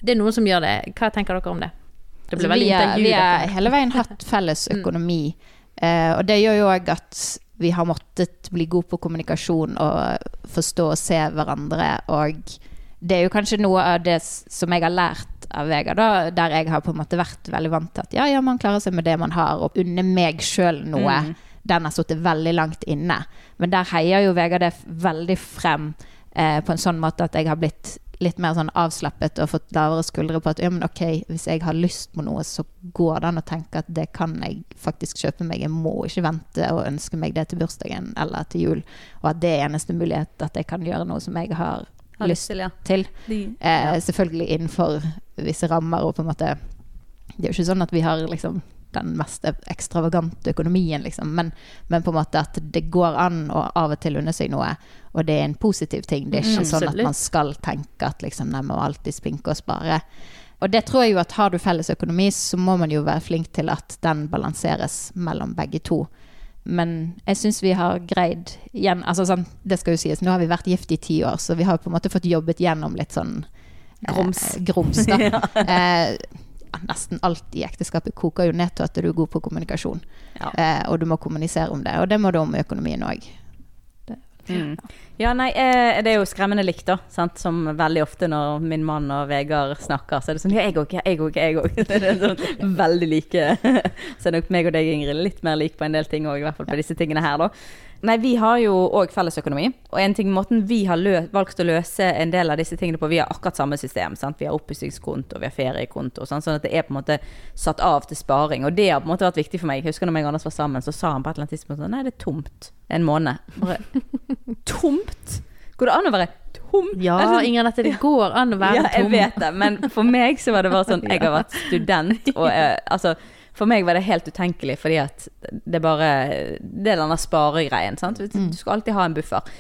Det er noen som gjør det. Hva tenker dere om det? Det ble veldig
er,
intervju.
vi har hele veien hatt felles <laughs> økonomi. Eh, og det gjør jo òg at vi har måttet bli gode på kommunikasjon og forstå og se hverandre. Og det er jo kanskje noe av det som jeg har lært av Vegard, da, der jeg har på en måte vært veldig vant til at ja, ja, man klarer seg med det man har, og unne meg sjøl noe. Den har sittet veldig langt inne. Men der heier jo Vegard det veldig frem eh, på en sånn måte at jeg har blitt litt mer sånn avslappet og fått lavere skuldre på at ja, men ok, hvis jeg har lyst på noe, så går det an å tenke at det kan jeg faktisk kjøpe meg. Jeg må ikke vente og ønske meg det til bursdagen eller til jul. Og at det er eneste mulighet at jeg kan gjøre noe som jeg har
Har
lyst
ja.
til.
De,
Eh, selvfølgelig innenfor visse rammer og på en måte Det er jo ikke sånn at vi har liksom den mest ekstravagante økonomien, liksom. Men, men på en måte at det går an å av og til unne seg noe, og det er en positiv ting. Det er ikke
Mm,
sånn at man skal tenke at liksom, nei, må alltid spinke og spare. Og det tror jeg jo at har du felles økonomi, så må man jo være flink til at den balanseres mellom begge to. Men jeg syns vi har greid igjen altså sånn, Det skal jo sies, nå har vi vært gift i ti år, så vi har på en måte fått jobbet gjennom litt sånn eh,
Grums.
grums da. <laughs> eh, ja, nesten alt i ekteskapet koker jo ned til at du er god på kommunikasjon.
Ja.
Eh, og du må kommunisere om det. Og det må du om økonomien òg.
Mm. Ja, nei, eh, det er jo skremmende likt, da. Sant? Som veldig ofte når min mann og Vegard snakker, så er det sånn Ja, jeg òg, jeg òg, jeg òg. <laughs> Sånn veldig like. <laughs> Så er nok meg og deg, Ingrid, litt mer lik på en del ting òg, i hvert fall på disse tingene her, da. Nei, vi har jo òg fellesøkonomi. Og en ting, måten vi har valgt å løse en del av disse tingene på, vi har akkurat samme system. Sant? Vi har oppussingskonto, vi har feriekonto, sant? sånn at det er på en måte satt av til sparing. Og det har på en måte vært viktig for meg. Jeg husker når meg og Anders var sammen, så sa han på et eller annet tidspunkt sånn Nei, det er tomt en måned. Bare, <laughs> tomt? Går det an å være tom?
Ja,
sånn-
Ingrid, dette det går an å være
ja, jeg vet det, men for meg så var det bare sånn Jeg har vært <laughs> student, og jeg, altså For meg var det helt utenkelig, fordi at det bare Det er denne sparegreien, sant. Du skal alltid ha en buffer.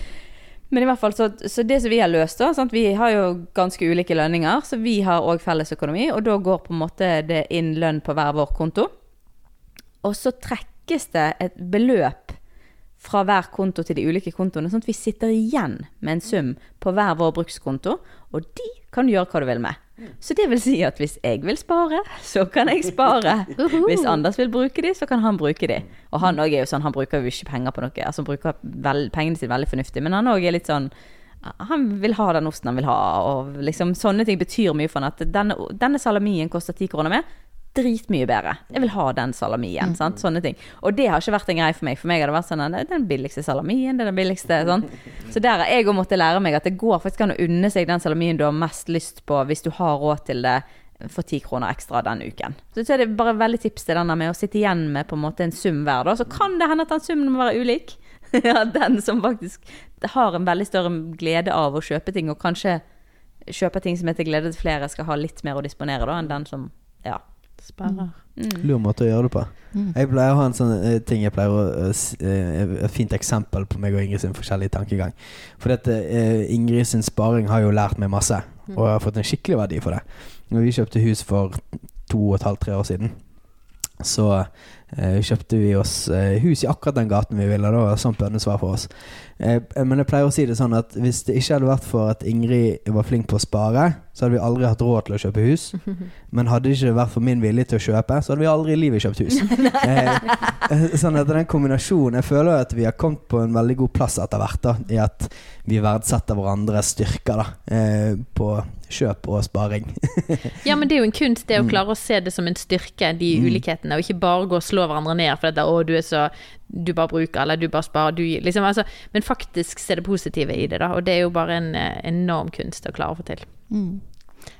Men i hvert fall, så, så det som vi har løst, da sant? Vi har jo ganske ulike lønninger, så vi har òg fellesøkonomi, og da går på en måte det inn lønn på hver vår konto. Og så trekkes det et beløp fra hver konto til de ulike kontoene, sånn at vi sitter igjen med en sum på hver vår brukskonto, og de kan du gjøre hva du vil med. Så det vil si at hvis jeg vil spare, så kan jeg spare. Hvis Anders vil bruke de, så kan han bruke de. Og han òg er jo sånn, han bruker jo ikke penger på noe. Altså han bruker vel, pengene sine veldig fornuftig, men han òg er litt sånn han vil ha den osten han vil ha, og liksom sånne ting betyr mye for han. At denne, denne salamien koster ti kroner mer. Dritmye bedre. Jeg vil ha den salamien. Sant? Sånne ting. Og det har ikke vært en greie for meg. For meg har det vært sånn det er den billigste salamien, det er den billigste. Sånn. <laughs> Så der har jeg òg måttet lære meg at det går faktisk an å unne seg den salamien du har mest lyst på, hvis du har råd til det for ti kroner ekstra den uken. Så det er bare veldig tips til denne med å sitte igjen med på en måte en sum hver. Da. Så kan det hende at den summen må være ulik. <laughs> ja, den som faktisk har en veldig større glede av å kjøpe ting, og kanskje kjøpe ting som er til glede til flere, skal ha litt mer å disponere da, enn den som ja.
Sparer.
Lur måte å gjøre det på.
Mm.
Jeg pleier å ha en sånn uh, ting jeg pleier å uh, Et fint eksempel på meg og Ingrid sin forskjellige tankegang. For dette, uh, Ingrid sin sparing har jo lært meg masse, og jeg har fått en skikkelig verdi for det. Når vi kjøpte hus for to og et halvt, tre år siden, så kjøpte vi oss eh, hus i akkurat den gaten vi ville. Da var sånn bønnesvar for oss. Eh, men jeg pleier å si det sånn at hvis det ikke hadde vært for at Ingrid var flink på å spare, så hadde vi aldri hatt råd til å kjøpe hus. <laughs> Men hadde det ikke vært for min vilje til å kjøpe, så hadde vi aldri i livet kjøpt hus. <laughs> eh, eh, <laughs> sånn at den kombinasjonen Jeg føler at vi har kommet på en veldig god plass etter hvert. da I at vi verdsetter hverandres styrker da eh, på kjøp og sparing.
Ja, men det er jo en kunst det å
Mm.
klare å se det som en styrke, de ulikhetene, og ikke bare gå og slå hverandre ned for dette, å, du er så Du bare bruker, eller du bare sparer, du liksom, altså, Men faktisk se det positive i det, da. Og det er jo bare en eh, enorm kunst å klare å få til.
Mm.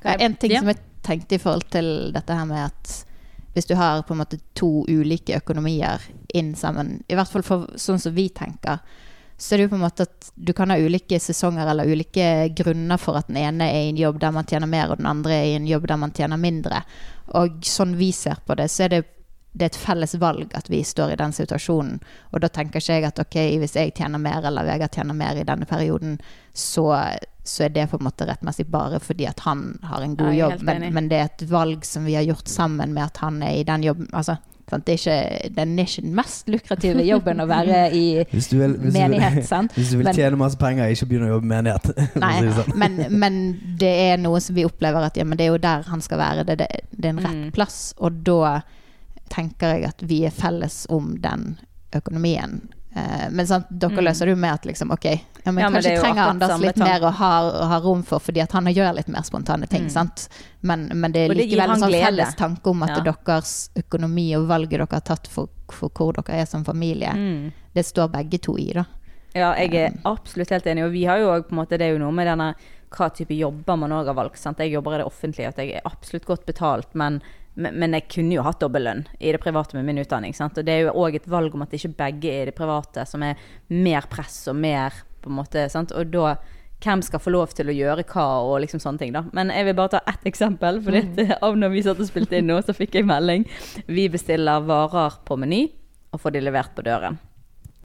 Ja, en ting
Ja.
som jeg tenkte i forhold til dette her med at hvis du har på en måte to ulike økonomier inn sammen, i hvert fall for sånn som vi tenker, så er det jo på en måte at du kan ha ulike sesonger eller ulike grunner for at den ene er i en jobb der man tjener mer, og den andre er i en jobb der man tjener mindre. Og sånn vi ser på det, så er det, det er et felles valg at vi står i den situasjonen. Og da tenker ikke jeg at ok, hvis jeg tjener mer, eller Vegard tjener mer i denne perioden, så, så er det på en måte rettmessig bare fordi at han har en god jobb. Men, men det er et valg som vi har gjort sammen med at han er i den jobben. Altså, sant? Det er ikke, den er ikke den mest lukrative jobben å være i <laughs>
Hvis du vil, hvis
menighet, sant?
hvis du vil
Men-
tjene masse penger, ikke begynne å jobbe i menighet. <laughs>
Nei,
sånn.
men, men det er noe som vi opplever at ja, men det er jo der han skal være. Det, det, det er en rett
Mm.
plass. Og da tenker jeg at vi er felles om den økonomien. Eh, men sant, dere
Mm.
løser det jo med at liksom, ok, ja, men
Ja,
kanskje
men
trenger Anders litt mer å ha, å ha rom for, fordi at han gjør litt mer spontane ting.
Mm.
sant? Men, men det er likevel en sånn felles tanke om at
Ja.
deres økonomi og valget dere har tatt for, for hvor dere er som familie,
Mm.
det står begge to i, da.
Ja, jeg er absolutt helt enig. Og vi har jo også på en måte, det er jo noe med denne hva type jobber man òg har valgt. Sant? Jeg jobber i det offentlige, at jeg er absolutt godt betalt, men, men, jeg kunne jo hatt dobbellønn i det private med min utdanning. Sant? Og det er jo òg et valg om at ikke begge er i det private, som er mer press og mer på en måte, sant? Og da hvem skal få lov til å gjøre hva, og liksom sånne ting. da. Men jeg vil bare ta ett eksempel. For det, av når vi satt og spilte inn nå, så fikk jeg melding. Vi bestiller varer på Meny og får de levert på døren.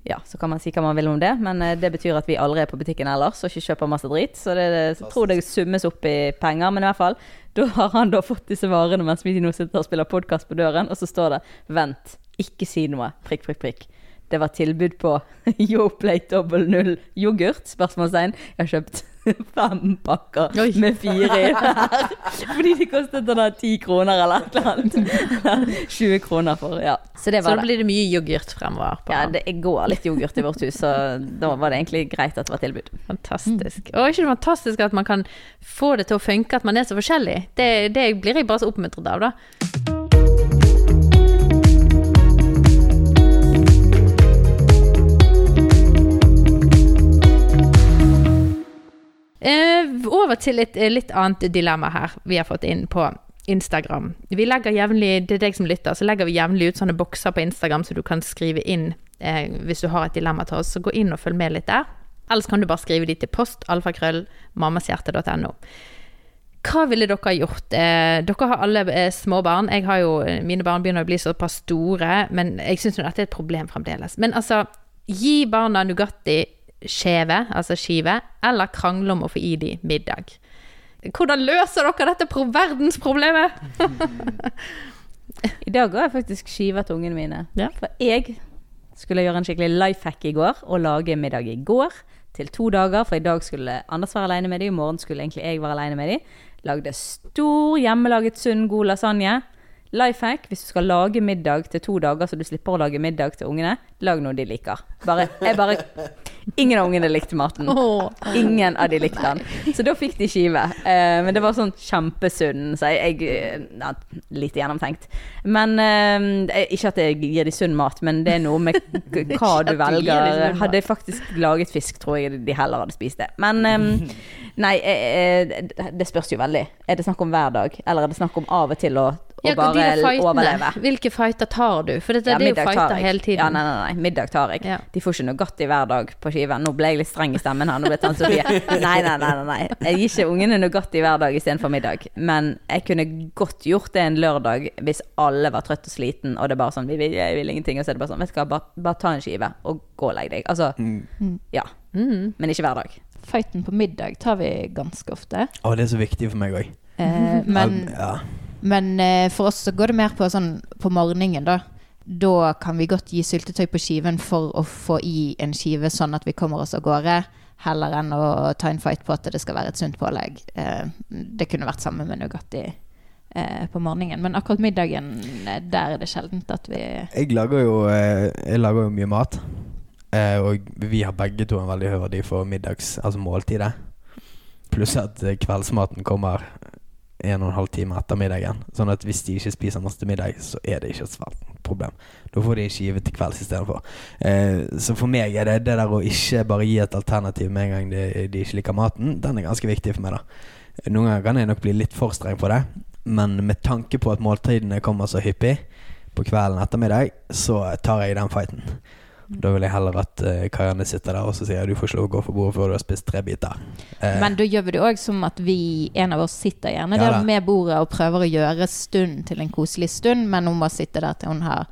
Ja, så kan man si hva man vil om det, men eh, det betyr at vi aldri er på butikken ellers og ikke kjøper masse drit. Så det, så tror det summes opp i penger, men i hvert fall. Da har han da fått disse varene mens vi nå sitter og spiller podkast på døren, og så står det 'Vent, ikke si noe'. Prikk, prikk, prikk. Det var tilbud på <laughs> Yoplate dobbel null yoghurt? Spørsmålstegn. Jeg har kjøpt <laughs> fem pakker
Oi.
med fire i hver. <laughs> Fordi de kostet sånn ti kroner eller et eller annet. Eller 20 kroner for, ja. Så det
Så
var
da
det.
blir det mye yoghurt fremover. På.
Ja, det går litt yoghurt i vårt hus, så da var det egentlig greit at det var tilbud.
Fantastisk. Og er ikke det fantastisk at man kan få det til å funke, at man er så forskjellig? Det, det blir jeg bare så oppmuntret av, da. Over til et eh, litt annet dilemma her vi har fått inn på Instagram. Vi legger jevnlig, Det er deg som lytter, så legger vi jevnlig ut sånne bokser på Instagram så du kan skrive inn eh, hvis du har et dilemma til oss. Så gå inn og følg med litt der. Ellers kan du bare skrive de til post alfakrøll mammashjerte.no. Hva ville dere gjort? Eh, dere har alle eh, små barn. Jeg har jo, eh, mine barn begynner å bli såpass store, men jeg syns dette er et problem fremdeles. Men altså, gi barna Nugatti skjeve, altså skive, eller krangle om å få i de middag. Hvordan løser dere dette pro verdensproblemet? <laughs>
I dag har jeg faktisk skiva til ungene mine.
Ja.
For jeg skulle gjøre en skikkelig life hack i går, og lage middag i går til to dager. For i dag skulle Anders være alene med dem, i morgen skulle egentlig jeg være alene med dem. Lagde stor hjemmelaget, sunn, god lasagne. Life hack hvis du skal lage middag til to dager, så du slipper å lage middag til ungene, lag noe de liker. Bare, jeg bare Ingen av ungene likte maten. Ingen av de likte den. Så da fikk de skive. Eh, men det var sånn kjempesunn, så jeg, ja, Lite gjennomtenkt. Men eh, Ikke at jeg gir de sunn mat, men det er noe med hva du velger. Hadde jeg faktisk laget fisk, tror jeg de heller hadde spist det. Men eh, nei, eh, det spørs jo veldig. Er det snakk om hver dag, eller er det snakk om av og til å, å
Ja,
bare
fightene,
overleve?
Hvilke fighter tar du? For dette,
Ja,
det er jo fighter hele tiden.
Ja, nei, nei, nei, middag tar jeg.
Ja.
De får ikke Nugatti hver dag på skiven. Nå ble jeg litt streng i stemmen her. Nå ble tante Sofie <laughs> Nei, nei, nei, nei, nei. Jeg gir ikke ungene Nugatti hver dag istedenfor middag. Men jeg kunne godt gjort det en lørdag hvis alle var trøtt og sliten, og det er bare sånn vi vil, Jeg vil ingenting. Og så er det bare sånn Vet du hva, bare, bare ta en skive og gå og legg deg. Altså, ja.
Mm.
Men ikke hver dag.
Fighten på middag tar vi ganske ofte.
Å, det er så viktig for meg òg.
Eh, men
ja.
Men eh, for oss så går det mer på sånn på morgenen, da. Da kan vi godt gi syltetøy på skiven for å få i en skive, sånn at vi kommer oss av gårde. Heller enn å ta en fight på at det skal være et sunt pålegg. Eh, det kunne vært samme med Nugatti eh, på morgenen. Men akkurat middagen, eh, der er det sjeldent at vi
Jeg lager jo, jeg lager jo mye mat. Og vi har begge to en veldig høy verdi for middags, altså måltidet. Pluss at kveldsmaten kommer en og en halv time etter middagen. Sånn at hvis de ikke spiser masse middag, så er det ikke et svært problem. Da får de ikke givet til kvelds istedenfor. Eh, så for meg er det det der å ikke bare gi et alternativ med en gang de, de ikke liker maten, den er ganske viktig for meg, da. Noen ganger kan jeg nok bli litt for streng på det. men med tanke på at måltidene kommer så hyppig på kvelden ettermiddag, så tar jeg den fighten. Da vil jeg heller at uh, Karianne sitter der og så sier du får ikke lov å gå for bordet før du har spist tre biter. Uh,
Men da gjør vi det òg som at vi, en av oss sitter gjerne
Ja
der med bordet og prøver å gjøre stunden til en koselig stund, men hun må sitte der til hun har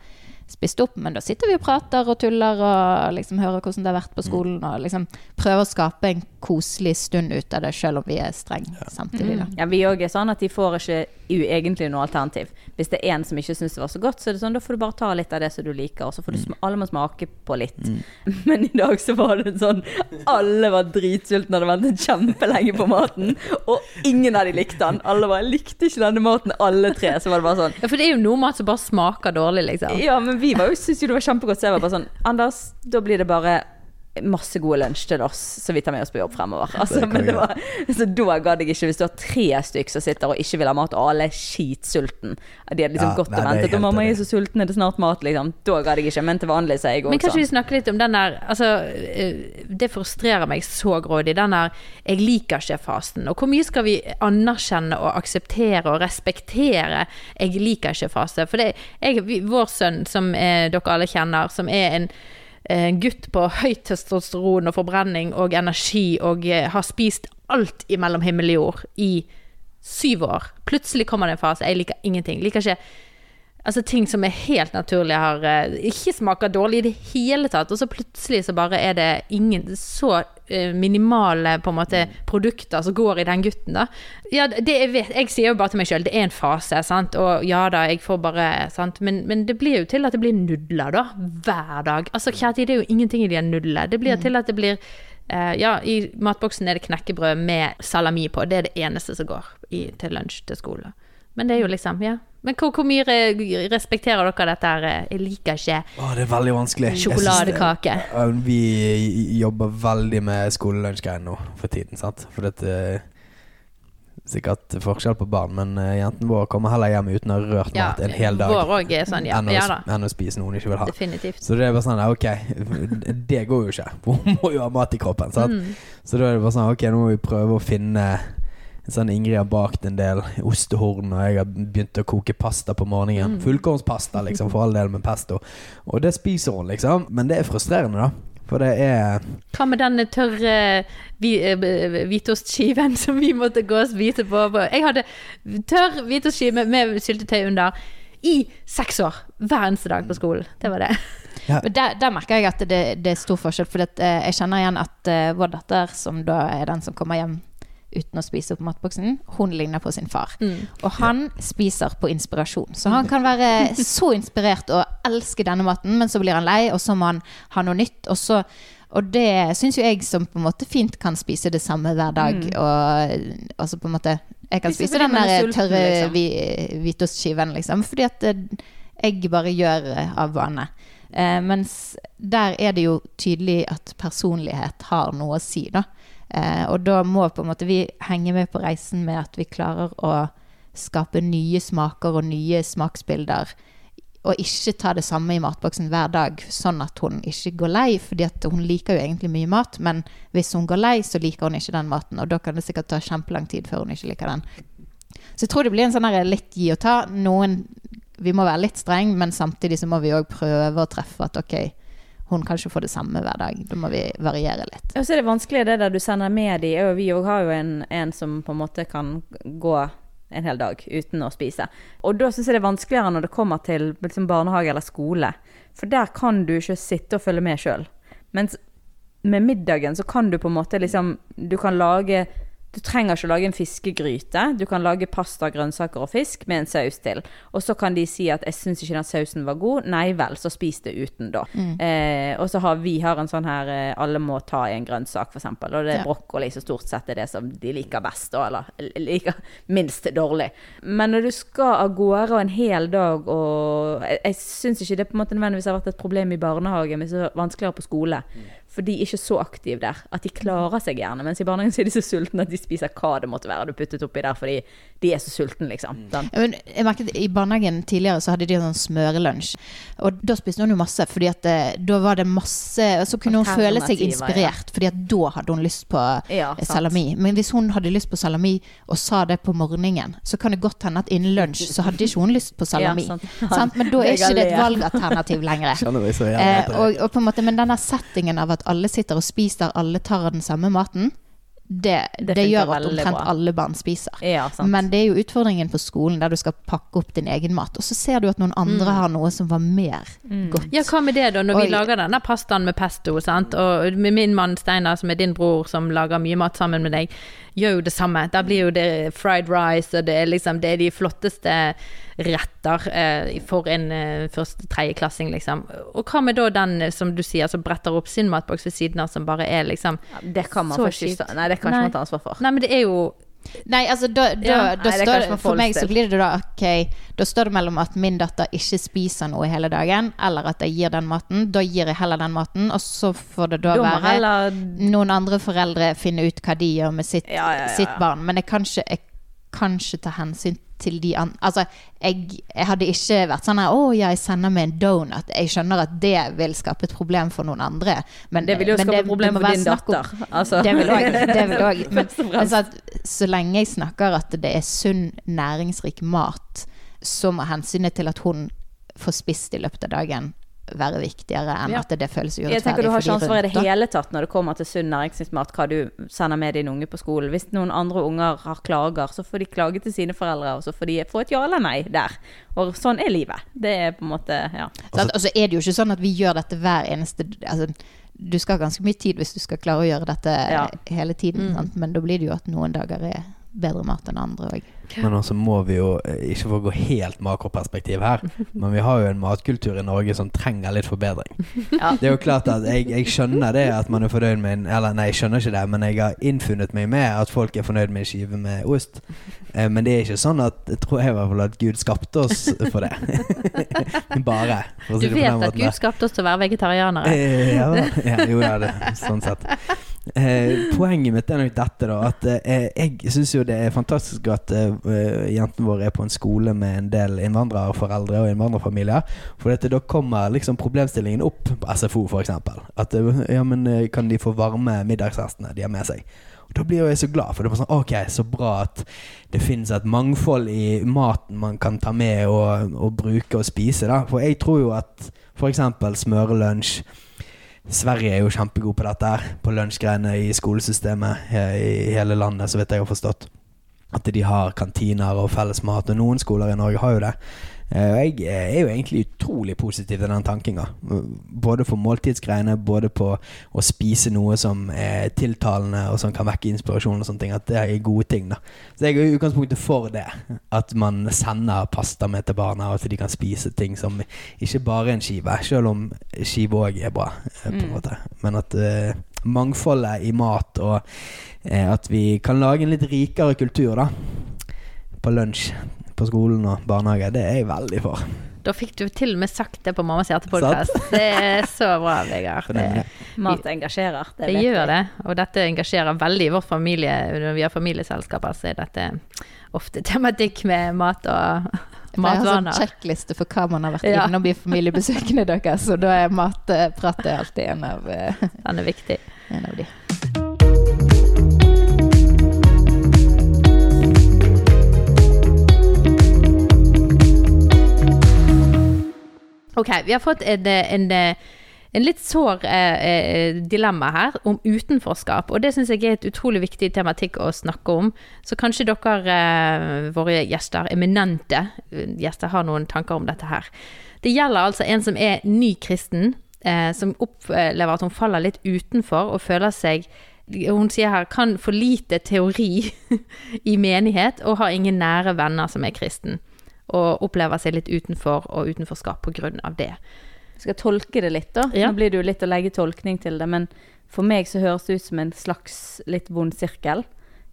spist opp. Men da sitter vi og prater og tuller og liksom hører hvordan det har vært på
Mm.
skolen, og liksom prøver å skape en koselig stund ut av det, selv om vi er strenge samtidig. Da.
Ja, Vi òg er sånn at de får ikke u- egentlig noe alternativ. Hvis det er en som ikke syns det var så godt, så er det sånn, da får du bare ta litt av det som du liker, og så får du sm alle må smake på litt. <laughs> Men i dag så var det sånn Alle var dritsultne, hadde ventet kjempelenge på maten, og ingen av de likte den. Alle bare 'Jeg likte ikke denne maten', alle tre. Så var det bare sånn
Ja, for det er jo noe mat som bare smaker dårlig, liksom.
Ja, men vi var jo, syntes jo det var kjempegodt, så jeg var bare sånn Anders, da blir det bare masse gode lunsj til oss, så vi tar med oss på jobb fremover. Altså, men det var, så da gadd jeg ikke, hvis du har tre stykk som sitter og ikke vil ha mat, og alle er skitsulten De hadde liksom
Ja,
gått
nei,
og
er
ventet, og mamma er så sulten, er det snart mat, liksom. Da gadd jeg ikke, men til vanlig så er jeg
Men
òg
kanskje
sånn.
vi snakker litt om den der Altså, eh, det frustrerer meg så grådig. Den der 'jeg liker ikke'-fasen. Og hvor mye skal vi anerkjenne og akseptere og respektere 'jeg liker ikke'-fase? For det, jeg, vår sønn, som eh, dere alle kjenner, som er en en gutt på høyt testosteron og forbrenning og energi og eh, har spist alt imellom himmel og jord i syv år. Plutselig kommer det en fase. Jeg liker ingenting. Liker ikke Altså ting som er helt naturlig har eh, ikke smaker dårlig i det hele tatt, og så plutselig så bare er det ingen så eh, minimale på en måte produkter som går i den gutten, da. Ja, det jeg vet Jeg sier jo bare til meg sjøl, det er en fase, sant, og ja da, jeg får bare Sant, men, men det blir jo til at det blir nudler, da. Hver dag. Altså, kjære det er jo ingenting i de nudlene. Det blir til at det blir Uh, ja, i matboksen er det knekkebrød med salami på. Det er det eneste som går i, til lunsj til skole. Men det er jo liksom, ja. Men hvor, hvor mye respekterer dere dette her? eh, Jeg liker ikke
Åh, det er veldig vanskelig.
sjokoladekake.
det- Vi jobber veldig med skolelunsjgreiene nå for tiden, sant. For det er sikkert forskjell på barn, men jenten jentene våre kommer heller hjem uten å ha rørt
Ja,
mat en hel dag.
Vår også er sånn, ja.
enn, å,
Ja
enn å spise noe hun ikke vil ha.
Definitivt.
Så det er bare sånn, ok, det går jo ikke. <laughs> Hun må jo ha mat i kroppen, sant.
Mm.
Så da er det bare sånn, ok, nå må vi prøve å finne sånn Ingrid har bakt en del ostehorn, og jeg har begynt å koke pasta på morgenen.
Mm.
Fullkornspasta, liksom, for all del med pesto. Og det spiser hun, liksom. Men det er frustrerende, da. For det er
Hva med den tørre eh, hvitostskiven <laughs> som vi måtte gå og spise på? Jeg hadde tørr hvitostskive med syltetøy under i seks år. Hver eneste dag på skolen. Det var det.
Men der, der merker jeg at det, det er stor forskjell. For eh, jeg kjenner igjen at eh, vår datter, som da er den som kommer hjem uten å spise opp matboksen, hun ligner på sin far.
Mm.
Og han spiser på inspirasjon. Så han kan være så inspirert og elske denne maten, men så blir han lei, og så må han ha noe nytt. Og, så, og det syns jo jeg som på en måte fint kan spise det samme hver dag. Og altså på en måte Jeg kan
Spise
den
er
der
sulten,
tørre
liksom.
hvitostskiven, liksom. Fordi at eh, jeg bare gjør eh, av vane. Eh, mens der er det jo tydelig at personlighet har noe å si, da. Eh, og da må på en måte vi henge med på reisen med at vi klarer å skape nye smaker og nye smaksbilder. Og ikke ta det samme i matboksen hver dag, sånn at hun ikke går lei. fordi hun liker jo egentlig mye mat, men hvis hun går lei, så liker hun ikke den maten. Og da kan det sikkert ta kjempelang tid før hun ikke liker den. Så jeg tror det blir en sånn her litt gi og ta. Noen Vi må være litt streng, men samtidig så må vi òg prøve å treffe at ok, hun kan ikke få det samme hver dag. Da må vi variere litt.
Og så er det vanskelig det der du sender med de, og vi har jo en, en som på en måte kan gå en hel dag uten å spise. Og da syns jeg det er vanskeligere når det kommer til liksom barnehage eller skole. For der kan du ikke sitte og følge med sjøl. Mens med middagen så kan du på en måte liksom Du kan lage Du trenger ikke å lage en fiskegryte. Du kan lage pasta, grønnsaker og fisk med en saus til. Og så kan de si at 'jeg syns ikke den sausen var god'. Nei vel, så spis det uten, da. Eh, og så har vi har en sånn her eh, 'alle må ta i en grønnsak', eksempel. Og det er
Ja.
brokkoli som stort sett er det som de liker best, da, eller liker <laughs> minst dårlig. Men når du skal av gårde en hel dag og Jeg, jeg syns ikke det på en måte nødvendigvis har vært et problem i barnehage, men så vanskeligere på skole. For de er ikke så aktive der at de klarer seg gjerne. Mens i barnehagen så er de så sultne at de spiser hva det måtte være du puttet oppi der, fordi de er så sultne, liksom.
Den. Jeg merket I barnehagen tidligere så hadde de en sånn smørelunsj. Og da spiste hun jo masse, fordi at eh, da var det masse Så kunne hun føle seg
inspirert,
inspirert, fordi at da hadde hun lyst på
Ja,
eh, salami. Men hvis hun hadde lyst på salami og sa det på morgenen, så kan det godt hende at innen lunsj så hadde ikke hun lyst på <laughs> salami.
Ja, sant. <laughs>
sant? Men da er ikke det et valgalternativ lenger. Eh, og, og på en måte, men denne settingen av at alle sitter og spiser, alle tar den samme maten, det,
Det
det, gjør at omtrent
bra.
alle barn spiser.
Ja, sant.
Men det er jo utfordringen på skolen, der du skal pakke opp din egen mat. Og så ser du at noen andre har noe som var mer godt.
Ja, hva med det da, når vi lager denne pastaen med pesto, sant? og min mann Steinar, som er din bror, som lager mye mat sammen med deg, gjør jo det samme. Da blir jo det fried rice, og det er liksom det er de flotteste retter eh, for en eh, første tredjeklassing, liksom. Og hva med da den, eh, som du sier, som bretter opp sin matboks ved siden av, som bare er liksom
Ja, det kan man faktisk ikke Nei, det kan ikke man ta ansvar for.
Nei, men det er jo
Nei, altså da, da,
Ja,
da
nei,
står det, For meg så blir det da ok Da står det mellom at min datter ikke spiser noe hele dagen, eller at jeg gir den maten. Da gir jeg heller den maten, og så får det da,
Dommer,
være
heller
noen andre foreldre finne ut hva de gjør med sitt,
Ja, ja, ja,
sitt barn. Men jeg kan ikke, jeg kan ikke ta hensyn til de andre Altså, jeg, jeg hadde ikke vært sånn her Å jeg sender med en donut. Jeg skjønner at det vil skape et problem for noen andre. Men,
Det vil jo skape
et
problem for din
om-
datter. Altså.
Det vil òg. <laughs> Men, men så, at, så lenge jeg snakker at det er sunn, næringsrik mat, så må hensynet til at hun får spist i løpet av dagen, være viktigere enn
Ja.
at det føles urettferdig.
Jeg tenker Du har ikke ansvar i det hele tatt når det kommer til sunn næringsmat, hva du sender med din unge på skolen. Hvis noen andre unger har klager, så får de klage til sine foreldre, og så får de få et ja eller nei der. Og sånn er livet. Det er på en måte Ja.
Sant? Og så er det jo ikke sånn at vi gjør dette hver eneste altså, Du skal ha ganske mye tid hvis du skal klare å gjøre dette
Ja.
hele tiden, sant? men da blir det jo at noen dager er bedre mat enn andre òg.
Men også må vi jo, eh, ikke for å gå helt makroperspektiv her, <laughs> men vi har jo en matkultur i Norge som trenger litt forbedring.
Ja.
Det er jo klart at jeg, jeg skjønner det at man er fornøyd med en Eller nei, jeg skjønner ikke det, men jeg har innfunnet meg med at folk er fornøyd med en skive med ost. Eh, men det er ikke sånn at jeg tror jeg i hvert fall at Gud skapte oss for det. <laughs> Bare. For
Du
si på
vet at Gud skapte oss til å være vegetarianere.
Eh, ja, ja, jo, ja, det, sånn sett. Eh, poenget mitt er nok dette, da. At eh, jeg syns jo det er fantastisk at eh, jentene våre er på en skole med en del innvandrerforeldre og innvandrerfamilier. For dette, da kommer liksom problemstillingen opp på SFO, f.eks. At eh, ja, men eh, kan de få varme middagsrestene de har med seg? Og Da blir jo jeg så glad, for det er sånn Ok, så bra at det finnes et mangfold i maten man kan ta med og, og bruke og spise. da For jeg tror jo at f.eks. smørelunsj Sverige er jo kjempegod på dette her På lunsjgreiene i skolesystemet i hele landet, så vidt jeg har forstått. At de har kantiner og felles mat. Og noen skoler i Norge har jo det. Eh, Og jeg er jo egentlig utrolig positiv til den tankinga. Både for måltidsgreiene, både på å spise noe som er tiltalende og som kan vekke inspirasjon og sånne ting. At det er gode ting, da. Så jeg er i utgangspunktet for det. At man sender pasta med til barna, og at de kan spise ting som ikke bare er en skive, selv om skive òg er bra, eh, på en
Mm.
måte. Men at eh, mangfoldet i mat, og eh, at vi kan lage en litt rikere kultur, da. På lunsj på skolen og barnehage, det er jeg veldig for.
Da fikk du til og med sagt det på Mammas hjertepodkast. <laughs> Det er så bra, Vegard. Det,
Mat engasjerer. Det,
det gjør
jeg.
det, og dette engasjerer veldig i vår familie. Når vi har familieselskaper, så er dette ofte tematikk med mat og
matvaner. jeg har sånn sjekkliste for hva man har vært
Ja.
innom i familiebesøkene <laughs> deres, og da er matprat alltid en av, eh,
Den er viktig.
en av de.
Ok, vi har fått en, en, en litt sår eh, eh, dilemma her om utenforskap, og det syns jeg er et utrolig viktig tematikk å snakke om. Så kanskje dere, eh, våre gjester, eminente eh, gjester, har noen tanker om dette her. Det gjelder altså en som er ny kristen, eh, som opplever at hun faller litt utenfor og føler seg hun sier her kan for lite teori <laughs> i menighet og har ingen nære venner som er kristen. Og oppleve seg litt utenfor og utenforskap av det.
Skal jeg tolke det litt, da?
Ja.
Nå blir det jo litt å legge tolkning til det, men for meg så høres det ut som en slags litt vond sirkel.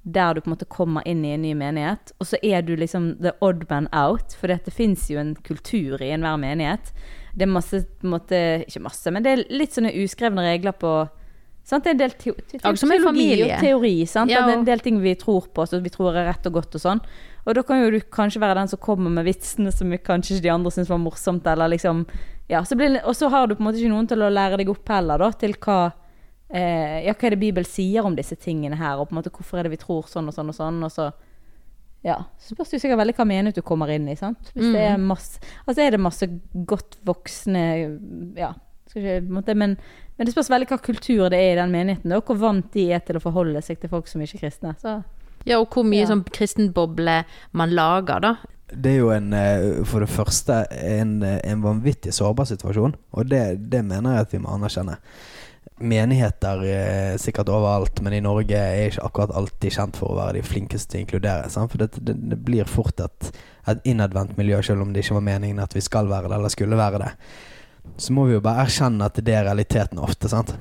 Der du på en måte kommer inn i en ny menighet, og så er du liksom the odd man out. For det fins jo en kultur i enhver menighet. Det er masse, på en måte, ikke masse, men det er litt sånne uskrevne regler på Sant? Det er en del te teologi og teori. Sant?
Ja,
At det er en del ting vi tror på, som vi tror er rett og godt og sånn. Og da kan jo du kanskje være den som kommer med vitsene som kanskje ikke de andre syns var morsomt, eller liksom Ja, så blir og så har du på en måte ikke noen til å lære deg opp heller, da, til hva eh, Ja, hva er det Bibelen sier om disse tingene her, og på en måte hvorfor er det vi tror sånn og sånn og sånn, og så ja, så spørs det sikkert veldig hva menighet du kommer inn i, sant. Hvis det er masse Altså er det masse godt voksne Ja, skal ikke på en måte Men, men det spørs veldig hva kultur det er i den menigheten, og hvor vant de er til å forholde seg til folk som ikke er kristne. Så
Ja, og hvor mye
Ja.
sånn kristenboble man lager, da.
Det er jo en, eh, for det første en, eh, en vanvittig sårbar situasjon, og det, det mener jeg at vi må anerkjenne. Menigheter eh, sikkert overalt, men i Norge er ikke akkurat alltid kjent for å være de flinkeste til å inkludere. Sant? For det, det, det blir fort et, et innadvendt miljø, selv om det ikke var meningen at vi skal være det, eller skulle være det. Så må vi jo bare erkjenne at det er realiteten ofte, sant.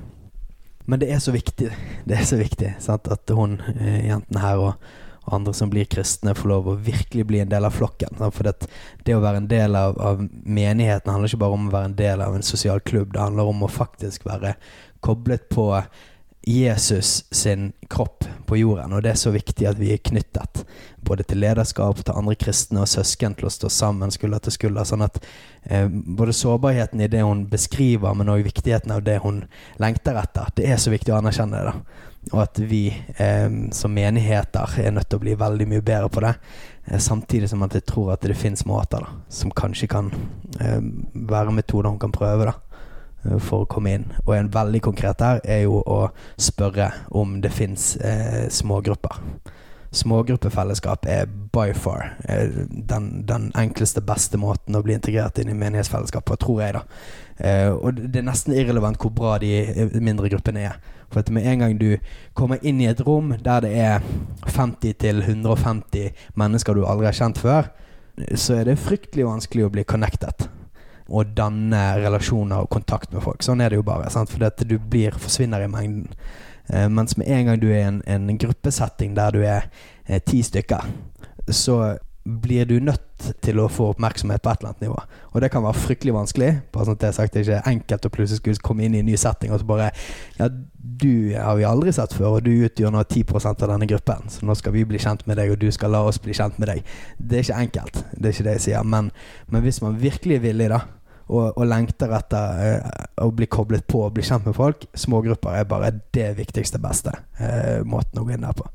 Men det er så viktig, <laughs> det er så viktig sant? at hun, eh, jenten her og, og andre som blir kristne, får lov å virkelig bli en del av flokken. Sant? For det, det å være en del av, av menigheten handler ikke bare om å være en del av en sosial klubb. Det handler om å faktisk være koblet på Jesus sin kropp på jorden. Og det er så viktig at vi er knyttet både til lederskap, til andre kristne og søsken til å stå sammen skulder til skulder. Sånn at eh, både sårbarheten i det hun beskriver, men òg viktigheten av det hun lengter etter, det er så viktig å anerkjenne det. da. Og at vi eh, som menigheter er nødt til å bli veldig mye bedre på det. Eh, samtidig som at jeg tror at det finnes måter da, som kanskje kan eh, være metoder hun kan prøve. da for å komme inn. Og en veldig konkret der er jo å spørre om det fins eh, smågrupper. Smågruppefellesskap er by far eh, den, den enkleste, beste måten å bli integrert inn i menighetsfellesskap på, tror jeg, da. Eh, og det er nesten irrelevant hvor bra de eh, mindre gruppene er. For at med en gang du kommer inn i et rom der det er 50 til 150 mennesker du aldri har kjent før, så er det fryktelig vanskelig å bli connected og danne relasjoner og kontakt med folk. Sånn er det jo bare. Sant? For at du blir, forsvinner i mengden. Eh, mens med en gang du er i en, en gruppesetting der du er eh, ti stykker, så blir du nødt til å få oppmerksomhet på et eller annet nivå. Og det kan være fryktelig vanskelig. Bare sånn at Det er sagt det er ikke enkelt å plutselig skulle komme inn i en ny setting og så bare Ja, du har vi aldri sett før, og du utgjør nå 10 av denne gruppen, så nå skal vi bli kjent med deg, og du skal la oss bli kjent med deg. Det er ikke enkelt. Det er ikke det jeg sier. Men, men hvis man virkelig er villig, da, og, og lengter etter eh, å bli koblet på og bli kjent med folk, smågrupper er bare det viktigste, beste eh, måten å gå inn der på.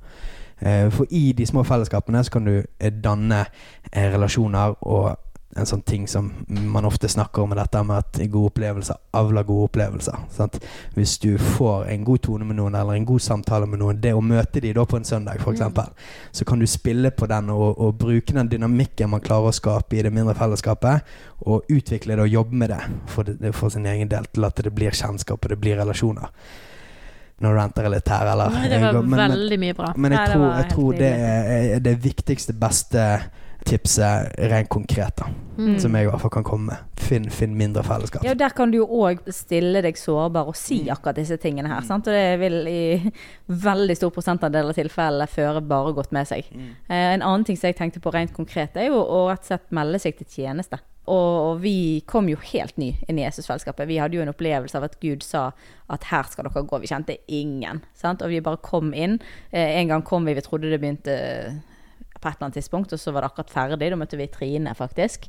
Eh, for i de små fellesskapene så kan du eh, danne eh, relasjoner og en sånn ting som man ofte snakker om, dette med at gode opplevelser avler gode opplevelser. Sant? Hvis du får en god tone med noen, eller en god samtale med noen, det å møte de da på en søndag f.eks., mm. så kan du spille på den og, og bruke den dynamikken man klarer å skape i det mindre fellesskapet, og utvikle det og jobbe med det for, det, for sin egen del, til at det blir kjennskap og det blir relasjoner. Nå ranter jeg litt her, eller?
Nei, det var
Men-
veldig mye bra.
men jeg
Nei,
tror, jeg tror det er det viktigste, beste tipset rent konkret, da.
Mm.
Som jeg i hvert fall kan komme med. Finn, finn mindre fellesskap.
Ja, der kan du jo òg stille deg sårbar og si akkurat disse tingene her. Sant? Og det vil i veldig stor prosentandel av tilfellene føre bare godt med seg. Eh, en annen ting som jeg tenkte på rent konkret, er jo å rett og slett melde seg til tjeneste. Og, og vi kom jo helt ny inn i Jesusfellesskapet. Vi hadde jo en opplevelse av at Gud sa at her skal dere gå. Vi kjente ingen. Sant? Og vi bare kom inn. Eh, en gang kom vi, vi trodde det begynte på et eller annet tidspunkt, og så var det akkurat ferdig. Da møtte vi Trine, faktisk.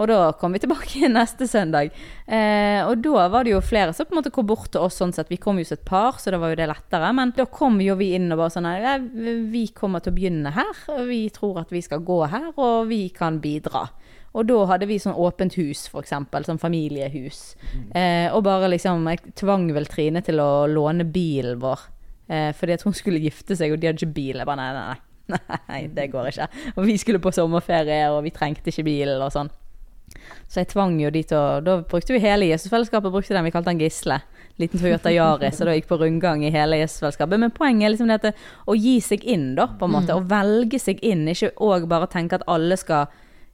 Og da kom vi tilbake neste søndag. Eh, og da var det jo flere som på en måte kom bort til oss sånn sett. Vi kom jo som et par, så da var jo det lettere. Men da kom jo vi inn og bare sånn ja, Vi kommer til å begynne her. og Vi tror at vi skal gå her, og vi kan bidra. Og da hadde vi sånn åpent hus, eksempel. Sånn familiehus. Eh, og bare liksom Jeg tvang vel Trine til å låne bilen vår. Eh, fordi at hun skulle gifte seg, og de hadde ikke bil. Jeg bare nei, nei, nei. <laughs> Nei, det går ikke. Og vi skulle på sommerferie, og vi trengte ikke bilen og sånn. Så jeg tvang jo de til å Da brukte vi hele Jesusfellesskapet, brukte den vi kalte den Gisle. Liten Toyota Yaris, og da gikk på rundgang i hele Jesusfellesskapet. Men poenget er liksom dette å gi seg inn, da, på en måte. Å velge seg inn. Ikke òg bare tenke at alle skal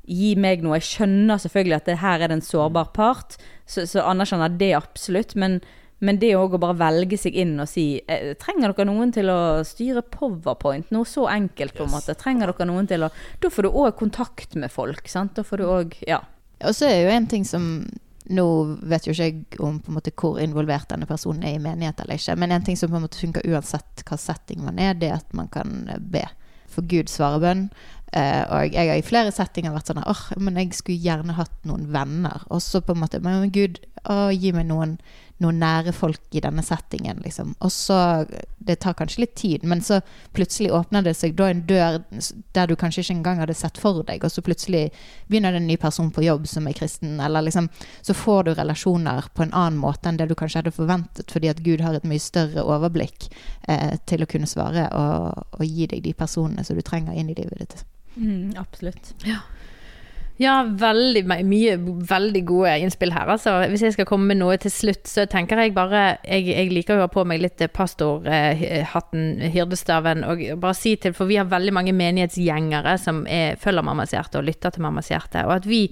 gi meg noe. Jeg skjønner selvfølgelig at det her er det en sårbar part, så, så anerkjenner jeg det absolutt. Men, men det òg å bare velge seg inn og si eh, Trenger dere noen til å styre powerpoint? Noe så enkelt, på en måte. Trenger dere noen til å Da får du òg kontakt med folk, sant. Da får du òg Ja.
Og så er jo en ting som Nå vet jo ikke jeg om på en måte hvor involvert denne personen er i menighet eller ikke, men en ting som på en måte funker uansett hva setting man er, det er at man kan be. For Gud svarer bønn. Uh, og jeg har i flere settinger vært sånn åh, men jeg skulle gjerne hatt noen venner. Og så på en måte Men Gud, å, gi meg noen noen nære folk i denne settingen, liksom. Og så Det tar kanskje litt tid, men så plutselig åpner det seg da en dør der du kanskje ikke engang hadde sett for deg, og så plutselig begynner det en ny person på jobb som er kristen, eller liksom Så får du relasjoner på en annen måte enn det du kanskje hadde forventet, fordi at Gud har et mye større overblikk eh, til å kunne svare og, og, gi deg de personene som du trenger inn i livet ditt.
Mm, absolutt.
Ja. Ja, veldig mye veldig gode innspill her. Altså, hvis jeg skal komme med noe til slutt, så tenker jeg bare Jeg, jeg liker å ha på meg litt pastorhatten, hyrdestaven, og bare si til For vi har veldig mange menighetsgjengere som er, følger Mammas hjerte og lytter til Mammas hjerte. Og at vi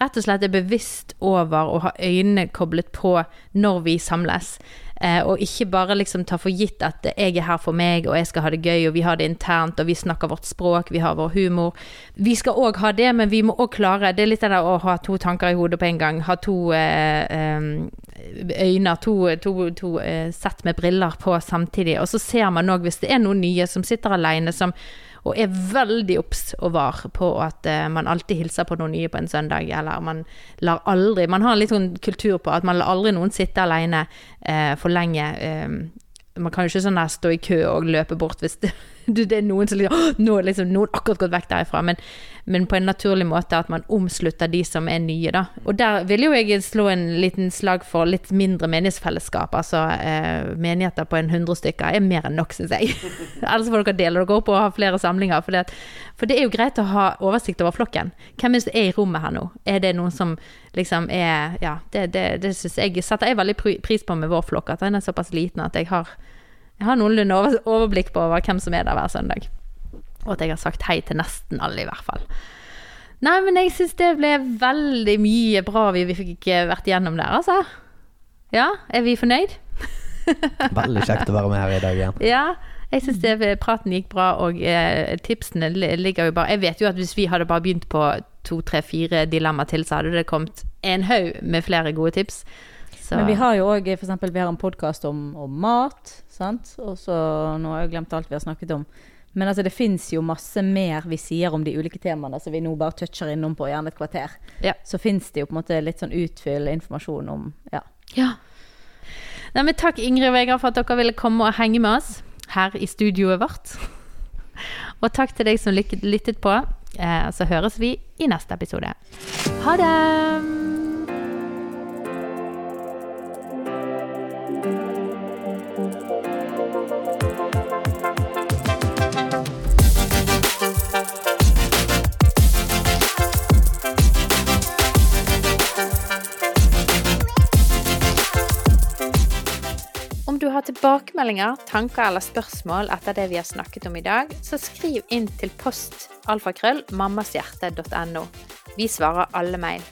rett og slett er bevisst over å ha øynene koblet på når vi samles. Eh, og ikke bare liksom ta for gitt at jeg er her for meg, og jeg skal ha det gøy, og vi har det internt, og vi snakker vårt språk, vi har vår humor. Vi skal òg ha det, men vi må òg klare Det er litt det der å ha to tanker i hodet på en gang. Ha to eh, eh øyne, to, to, to sett med briller på samtidig. Og så ser man òg, hvis det er noen nye som sitter alene, som og er veldig obs og var på at uh, man alltid hilser på noen nye på en søndag, eller man lar aldri Man har litt sånn kultur på at man lar aldri noen sitte alene uh, for lenge. Uh, man kan jo ikke sånn der stå i kø og løpe bort hvis det, det er noen som liksom Nå liksom noen akkurat gått vekk derifra. Men men på en naturlig måte at man omslutter de som er nye, da. Og der vil jo jeg slå en liten slag for litt mindre menighetsfellesskap. Altså eh, menigheter på en hundre stykker er mer enn nok, syns jeg. <laughs> Ellers får dere dele dere opp og ha flere samlinger. For det, for det, er jo greit å ha oversikt over flokken. Hvem er det som er i rommet her nå? Er det noen som liksom er Ja, det, det, det syns jeg setter jeg veldig pris på med vår flokk, at den er såpass liten at jeg har, jeg har noenlunde overblikk på over hvem som er der hver søndag. Og at jeg har sagt hei til nesten alle, i hvert fall. Nei, men jeg syns det ble veldig mye bra vi, vi fikk vært igjennom der, altså. Ja, er vi fornøyd? <laughs>
veldig kjekt å være med her i dag igjen.
Ja, jeg syns praten gikk bra, og eh, tipsene ligger jo bare Jeg vet jo at hvis vi hadde bare begynt på to, tre, fire dilemmaer til, så hadde det kommet en haug med flere gode tips.
Så. Men vi har jo òg f.eks. vi har en podkast om, om, mat, sant. Og så Nå har jeg glemt alt vi har snakket om. Men altså, det fins jo masse mer vi sier om de ulike temaene som vi nå bare toucher innom på gjerne et kvarter. Ja. Så fins det jo på en måte litt sånn utfyll informasjon om Ja.
ja. Nei, men takk Ingrid og Vegard for at dere ville komme og henge med oss her i studioet vårt. Og takk til deg som lyttet på. Eh, så høres vi i neste episode. Ha det! Har tilbakemeldinger, tanker eller spørsmål etter det vi har snakket om i dag, så skriv inn til post alfakrøll mammashjerte.no. Vi svarer alle mail.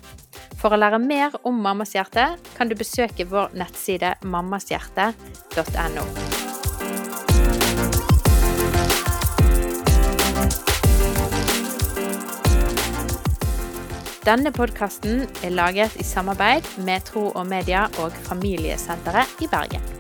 For å lære mer om Mammas hjerte kan du besøke vår nettside mammashjerte.no. Denne podkasten er laget i samarbeid med Tro og Media og Familiesenteret i Bergen.